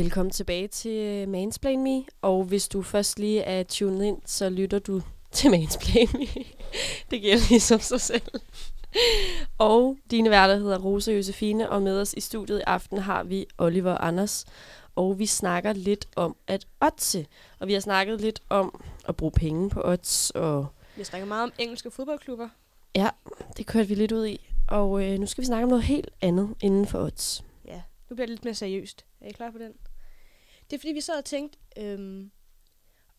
S4: Velkommen tilbage til Mansplain Me. Og hvis du først lige er tunet ind, så lytter du til Mansplain Me. det giver ligesom sig selv. og dine værter hedder Rosa Josefine, og med os i studiet i aften har vi Oliver Anders. Og vi snakker lidt om at oddse. Og vi har snakket lidt om at bruge penge på odds, og
S5: Vi snakker meget om engelske fodboldklubber.
S4: det kørte vi lidt ud i. Og øh, nu skal vi snakke om noget helt andet inden for odds.
S5: Ja, nu bliver det lidt mere seriøst. Er I klar på den? Det er fordi, vi sad og tænkte, øhm,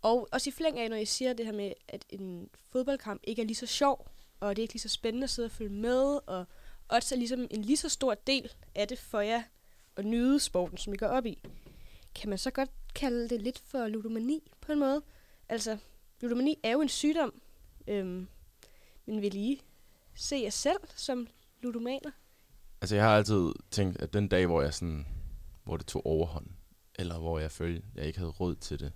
S5: og også i flæng af, når jeg siger det her med, at en fodboldkamp ikke er lige så sjov, og det er ikke lige så spændende at sidde og følge med, og odds er ligesom en lige så stor del af det for jer at nyde sporten, som I går op i. Kan man så godt kalde det lidt for ludomani på en måde? Altså, ludomani er jo en sygdom, øhm, men vil I se jer selv som ludomaner?
S7: Altså, jeg har altid tænkt, at den dag, hvor jeg sådan, hvor det tog overhånd, eller hvor jeg følte, jeg ikke havde råd til det.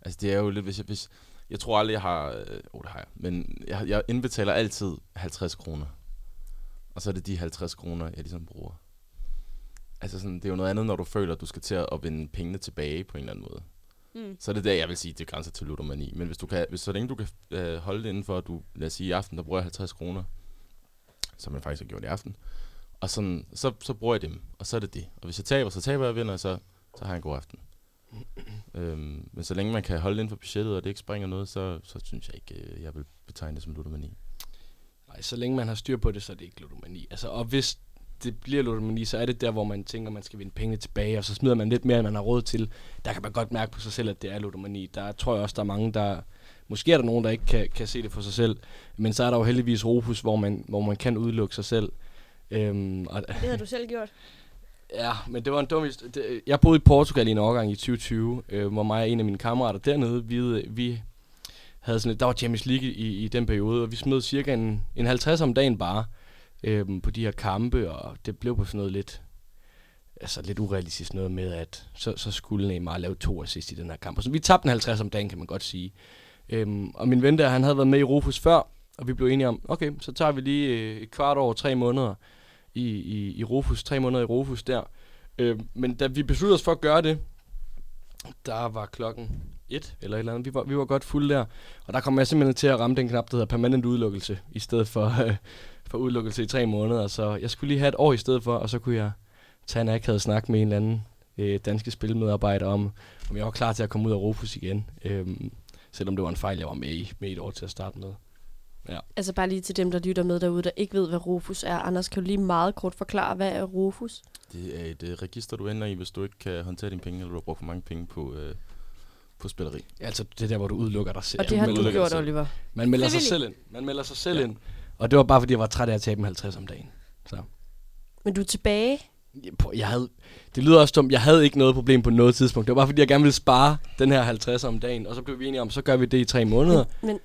S7: Altså, det er jo lidt, hvis jeg, hvis, jeg tror aldrig, jeg har, øh, oh, det har jeg, men jeg, jeg indbetaler altid 50 kroner. Og så er det de 50 kroner, jeg ligesom bruger. Altså sådan, det er jo noget andet, når du føler, at du skal til at vinde pengene tilbage på en eller anden måde.
S5: Mm.
S7: Så er det der, jeg vil sige, det grænser til ludomani. Men hvis du kan, hvis så længe du kan øh, holde det inden for, at du, lad os sige, i aften, der bruger jeg 50 kroner, som man faktisk har gjort i aften, og sådan, så, så bruger jeg dem, og så er det det. Og hvis jeg taber, så taber jeg vinder, så, så har jeg en god aften. øhm, men så længe man kan holde inden for budgettet, og det ikke springer noget, så, så synes jeg ikke, øh, jeg vil betegne det som ludomani.
S6: Nej, så længe man har styr på det, så er det ikke ludomani. Altså, og hvis det bliver ludomani, så er det der, hvor man tænker, man skal vinde pengene tilbage, og så smider man lidt mere, end man har råd til. Der kan man godt mærke på sig selv, at det er ludomani. Der tror jeg også, der er mange, der... Måske er der nogen, der ikke kan, kan se det for sig selv, men så er der jo heldigvis Rufus, hvor man, hvor man kan udelukke sig selv. Øhm, og,
S5: Det havde du selv gjort.
S6: Ja, men det var en dum his- Jeg boede i Portugal i en årgang i 2020, øh, hvor mig og en af mine kammerater dernede, vi, øh, vi havde sådan et, der var Champions League i, i den periode, og vi smed cirka en, en 50 om dagen bare øh, på de her kampe, og det blev på sådan noget lidt, altså lidt urealistisk noget med, at så, så skulle Neymar lave to assist i den her kamp. Og så vi tabte en 50 om dagen, kan man godt sige. Øhm, og min ven der, han havde været med i Rufus før, og vi blev enige om, okay, så tager vi lige øh, et kvart over tre måneder i, i, i Rufus, tre måneder i Rufus der. Øh, men da vi besluttede os for at gøre det, der var klokken et eller et eller andet. Vi var, vi var godt fulde der. Og der kom jeg simpelthen til at ramme den knap, der hedder permanent udelukkelse, i stedet for, øh, for udelukkelse i tre måneder. Så jeg skulle lige have et år i stedet for, og så kunne jeg tage en akavet snak med en eller anden øh, danske spilmedarbejder om, om jeg var klar til at komme ud af Rufus igen. Øh, selvom det var en fejl, jeg var med i, med i et år til at starte med.
S4: Altså bare lige til dem, der lytter med derude, der ikke ved, hvad Rufus er. Anders, kan du lige meget kort forklare, hvad er Rufus?
S7: Det er et øh, register, du ender i, hvis du ikke kan håndtere dine penge, eller du har brugt for mange penge på, øh, på spilleri.
S6: Altså det der, hvor du udelukker dig selv.
S4: Og det har du gjort. Oliver.
S6: Man melder sig selv ind. Man melder sig selv ja. ind. Og det var bare, fordi jeg var træt af at tabe en 50 om dagen. Så.
S4: Men du er tilbage.
S6: Jeg havde, det lyder også dumt, jeg havde ikke noget problem på noget tidspunkt. Det var bare fordi, jeg gerne ville spare den her 50 om dagen. Og så blev vi enige om, så gør vi det i tre måneder.
S4: Men
S5: Men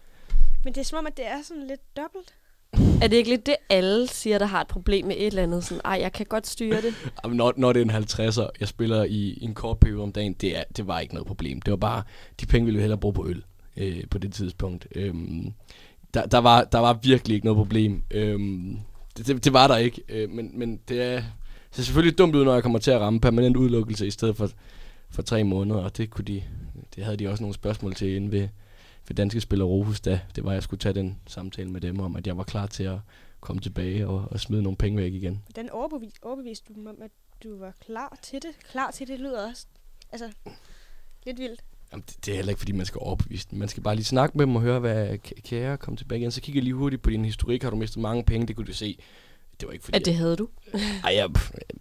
S5: det er som om, at det er sådan lidt dobbelt.
S4: Er det ikke lidt det, alle siger, der har et problem med et eller andet? Sådan, ej, jeg kan godt styre det.
S6: Jamen, Når, når det er en 50'er, jeg spiller i, i en kort periode om dagen, det, er, det var ikke noget problem. Det var bare, de penge ville vi hellere bruge på øl øh, på det tidspunkt. Øhm, der, der, var, der var virkelig ikke noget problem. Øhm, det, det, det var der ikke, øh, men, men det er, det ser selvfølgelig dumt ud, når jeg kommer til at ramme permanent udelukkelse i stedet for, for tre måneder, og det, kunne de, det havde de også nogle spørgsmål til inde ved, ved Danske Spiller Rohus, da det var, at jeg skulle tage den samtale med dem om, at jeg var klar til at komme tilbage og, og smide nogle penge væk igen.
S5: Hvordan overbevis, overbeviste du dem om, at du var klar til det? Klar til det lyder også altså, lidt vildt.
S6: Jamen, det, det er heller ikke, fordi man skal overbevise dem. Man skal bare lige snakke med dem og høre, hvad kære kom tilbage igen. Så kigger jeg lige hurtigt på din historik. Har du mistet mange penge? Det kunne du se. Det var ikke fordi...
S4: At det havde du.
S6: Ej, jeg,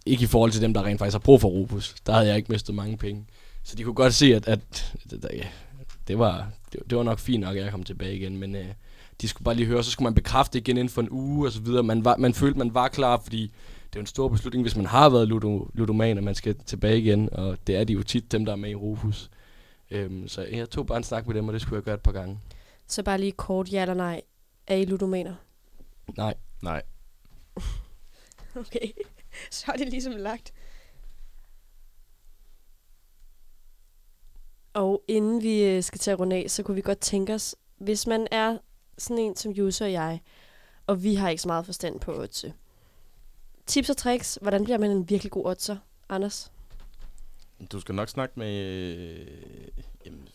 S6: ikke i forhold til dem, der rent faktisk har brug for Rufus. Der havde jeg ikke mistet mange penge. Så de kunne godt se, at, at det, der, ja, det, var, det, det var nok fint nok, at jeg kom tilbage igen. Men øh, de skulle bare lige høre, så skulle man bekræfte igen inden for en uge og så videre. Man, var, man følte, man var klar, fordi det er jo en stor beslutning, hvis man har været ludo, ludoman, at man skal tilbage igen. Og det er de jo tit, dem der er med i Rufus. Øhm, så jeg tog bare en snak med dem, og det skulle jeg gøre et par gange.
S4: Så bare lige kort ja eller nej. Er I ludomaner?
S6: Nej.
S7: Nej.
S5: Okay, så er det ligesom lagt.
S4: Og inden vi øh, skal til at runde af, så kunne vi godt tænke os, hvis man er sådan en som user og jeg, og vi har ikke så meget forstand på oddse. Tips og tricks, hvordan bliver man en virkelig god oddser, Anders?
S7: Du skal nok snakke med... Øh, jamen,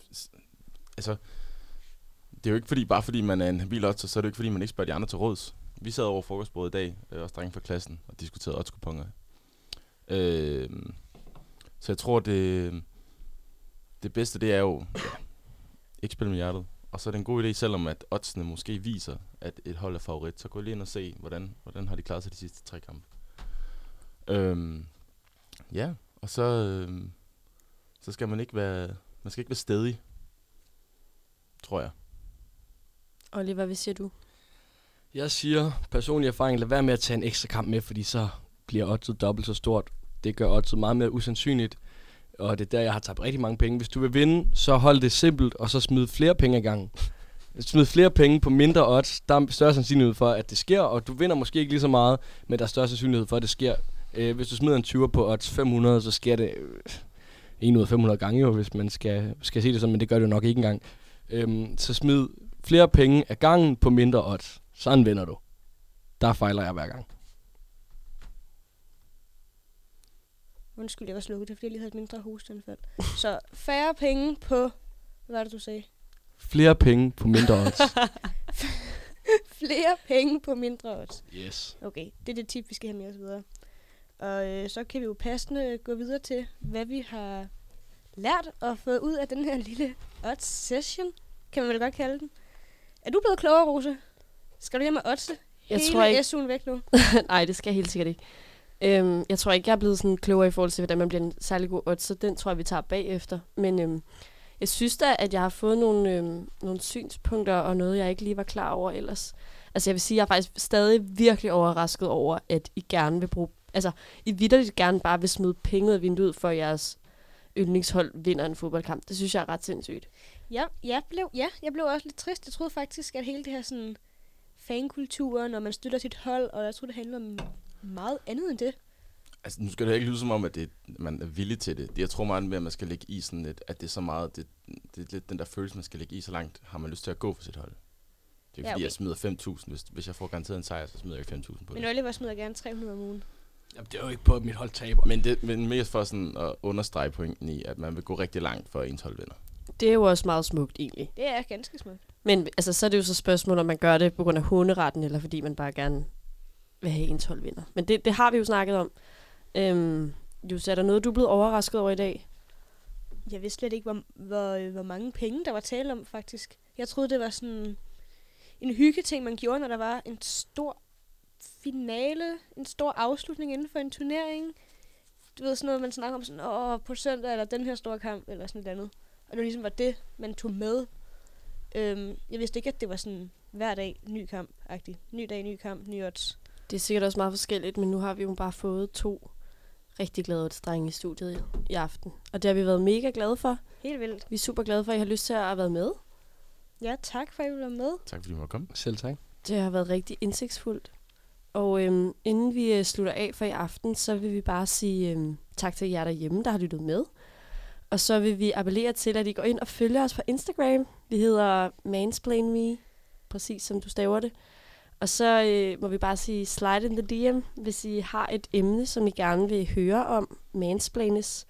S7: altså, det er jo ikke fordi, bare fordi man er en habil oddser, så er det jo ikke fordi, man ikke spørger de andre til råds. Vi sad over frokostbordet i dag, øh, også drenge fra klassen, og diskuterede oddskuponger. Øh, så jeg tror, det, det bedste, det er jo ja, ikke spille med hjertet. Og så er det en god idé, selvom at oddsene måske viser, at et hold er favorit, så gå lige ind og se, hvordan, hvordan har de klaret sig de sidste tre kampe. Øhm, ja, og så, øhm, så skal man ikke være, man skal ikke være stedig, tror jeg.
S4: Oliver, hvad siger du?
S6: Jeg siger personlig erfaring, lad være med at tage en ekstra kamp med, fordi så bliver oddset dobbelt så stort. Det gør oddset meget mere usandsynligt, og det er der, jeg har tabt rigtig mange penge. Hvis du vil vinde, så hold det simpelt, og så smid flere penge i gang. Smid flere penge på mindre odds, der er større sandsynlighed for, at det sker, og du vinder måske ikke lige så meget, men der er større sandsynlighed for, at det sker. Øh, hvis du smider en 20'er på odds 500, så sker det øh, 1 ud af 500 gange jo, hvis man skal, skal se det sådan, men det gør det jo nok ikke engang. Øh, så smid flere penge af gangen på mindre odds. Sådan vinder du. Der fejler jeg hver gang.
S5: Undskyld, jeg var slukket. Det er fordi, jeg lige havde et mindre hosteanfald. Så færre penge på... Hvad var det, du sagde?
S6: Flere penge på mindre odds.
S5: Flere penge på mindre odds.
S6: yes.
S5: Okay, det er det tip, vi skal have med os videre. Og øh, så kan vi jo passende gå videre til, hvad vi har lært og fået ud af den her lille odds session, kan man vel godt kalde den. Er du blevet klogere, Rose? Skal du hjem med oddse?
S4: Jeg
S5: Hele
S4: tror ikke-
S5: SU'en væk nu?
S4: Nej, det skal jeg helt sikkert ikke. Øhm, jeg tror ikke, jeg er blevet sådan klogere i forhold til, hvordan man bliver en særlig god odds, så den tror jeg, vi tager bagefter. Men øhm, jeg synes da, at jeg har fået nogle, øhm, nogle synspunkter og noget, jeg ikke lige var klar over ellers. Altså jeg vil sige, jeg er faktisk stadig virkelig overrasket over, at I gerne vil bruge... Altså, I vidderligt gerne bare vil smide penge ud af vinduet, for at jeres yndlingshold vinder en fodboldkamp. Det synes jeg er ret sindssygt.
S5: Ja, jeg blev, ja, jeg blev også lidt trist. Jeg troede faktisk, at hele det her sådan fankultur, når man støtter sit hold, og jeg troede, det handler om meget andet end det.
S7: Altså, nu skal det ikke lyde som om, at det, man er villig til det. Jeg tror meget mere, at man skal lægge i sådan lidt, at det er så meget, det, det er lidt den der følelse, man skal lægge i, så langt har man lyst til at gå for sit hold. Det er jo
S5: Ja,
S7: fordi,
S5: okay.
S7: jeg smider 5.000. Hvis, hvis jeg får garanteret en sejr, så smider jeg ikke 5.000 på
S5: Men
S7: det.
S5: Oliver smider gerne 300 om ugen.
S6: Jamen, det er jo ikke på, at mit hold taber.
S7: Men, det, men mest for sådan at understrege pointen i, at man vil gå rigtig langt for at ens hold vinder.
S4: Det er jo også meget smukt egentlig.
S5: Det er ganske smukt.
S4: Men altså, så er det jo så spørgsmål, om man gør det på grund af hunderetten, eller fordi man bare gerne vil have ens hold vinder. Men det, det har vi jo snakket om. Øhm, Jus, er der noget, du er blevet overrasket over i dag?
S5: Jeg vidste slet ikke, hvor, hvor, øh, hvor mange penge, der var tale om, faktisk. Jeg troede, det var sådan en hyggeting, man gjorde, når der var en stor finale, en stor afslutning inden for en turnering. Du ved, sådan noget, man snakker om sådan, åh, på søndag, eller den her store kamp, eller sådan et andet. Og det var ligesom var det, man tog med. Øhm, jeg vidste ikke, at det var sådan hver dag ny kamp-agtigt. Ny dag, ny kamp, ny odds.
S4: Det er sikkert også meget forskelligt, men nu har vi jo bare fået to rigtig glade drenge i studiet i, i aften. Og det har vi været mega glade for.
S5: Helt vildt.
S4: Vi er super glade for, at I har lyst til at have været med.
S5: Ja, tak for, at I ville være med.
S7: Tak fordi du måtte komme.
S6: Selv tak.
S4: Det har været rigtig indsigtsfuldt. Og øhm, inden vi øh, slutter af for i aften, så vil vi bare sige øhm, tak til jer derhjemme, der har lyttet med. Og så vil vi appellere til, at I går ind og følger os på Instagram. Vi hedder Mansplain Me, præcis som du staver det. Og så øh, må vi bare sige slide in the DM, hvis I har et emne, som I gerne vil høre om, mansplaines.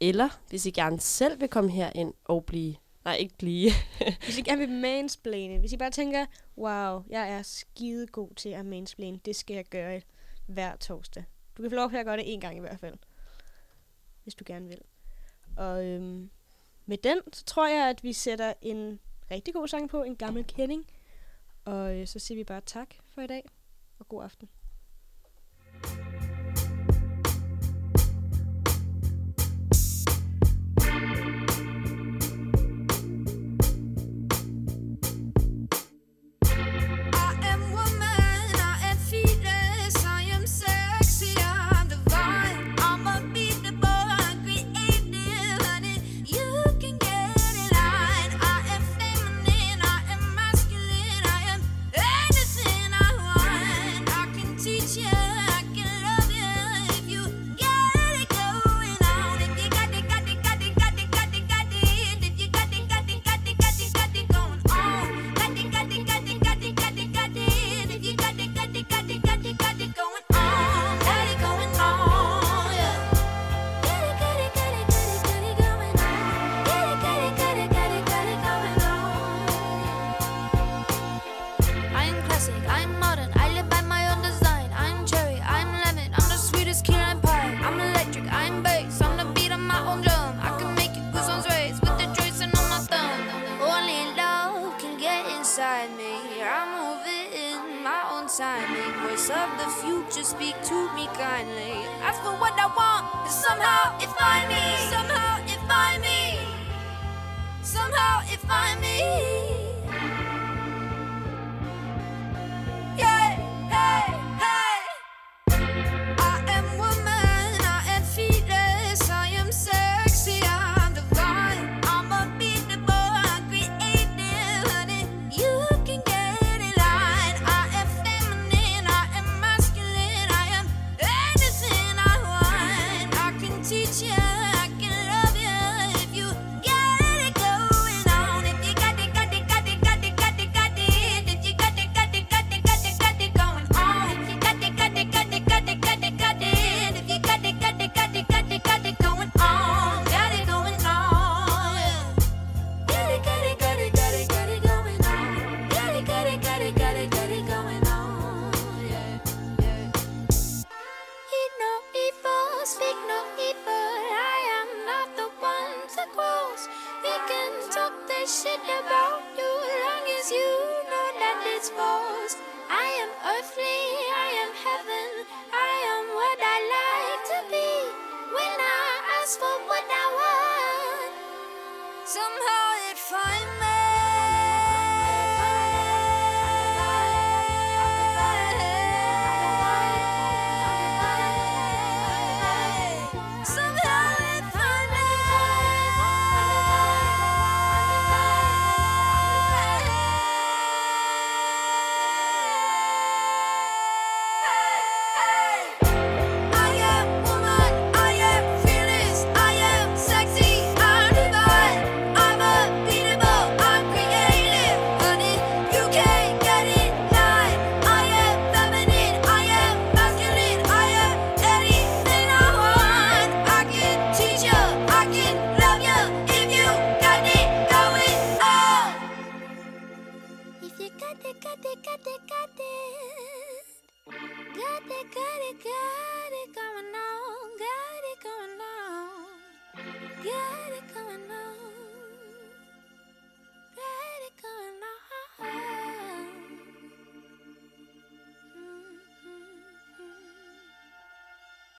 S4: Eller hvis I gerne selv vil komme herind og blive... Nej, ikke blive.
S5: Hvis I gerne vil mansplane, hvis I bare tænker, wow, jeg er skide god til at mansplane, det skal jeg gøre hver torsdag. Du kan få lov til at gøre det en gang i hvert fald, hvis du gerne vil. Og øhm, med den, så tror jeg, at vi sætter en rigtig god sang på, en gammel kending. Og øh, så siger vi bare tak for i dag, og god aften.
S8: I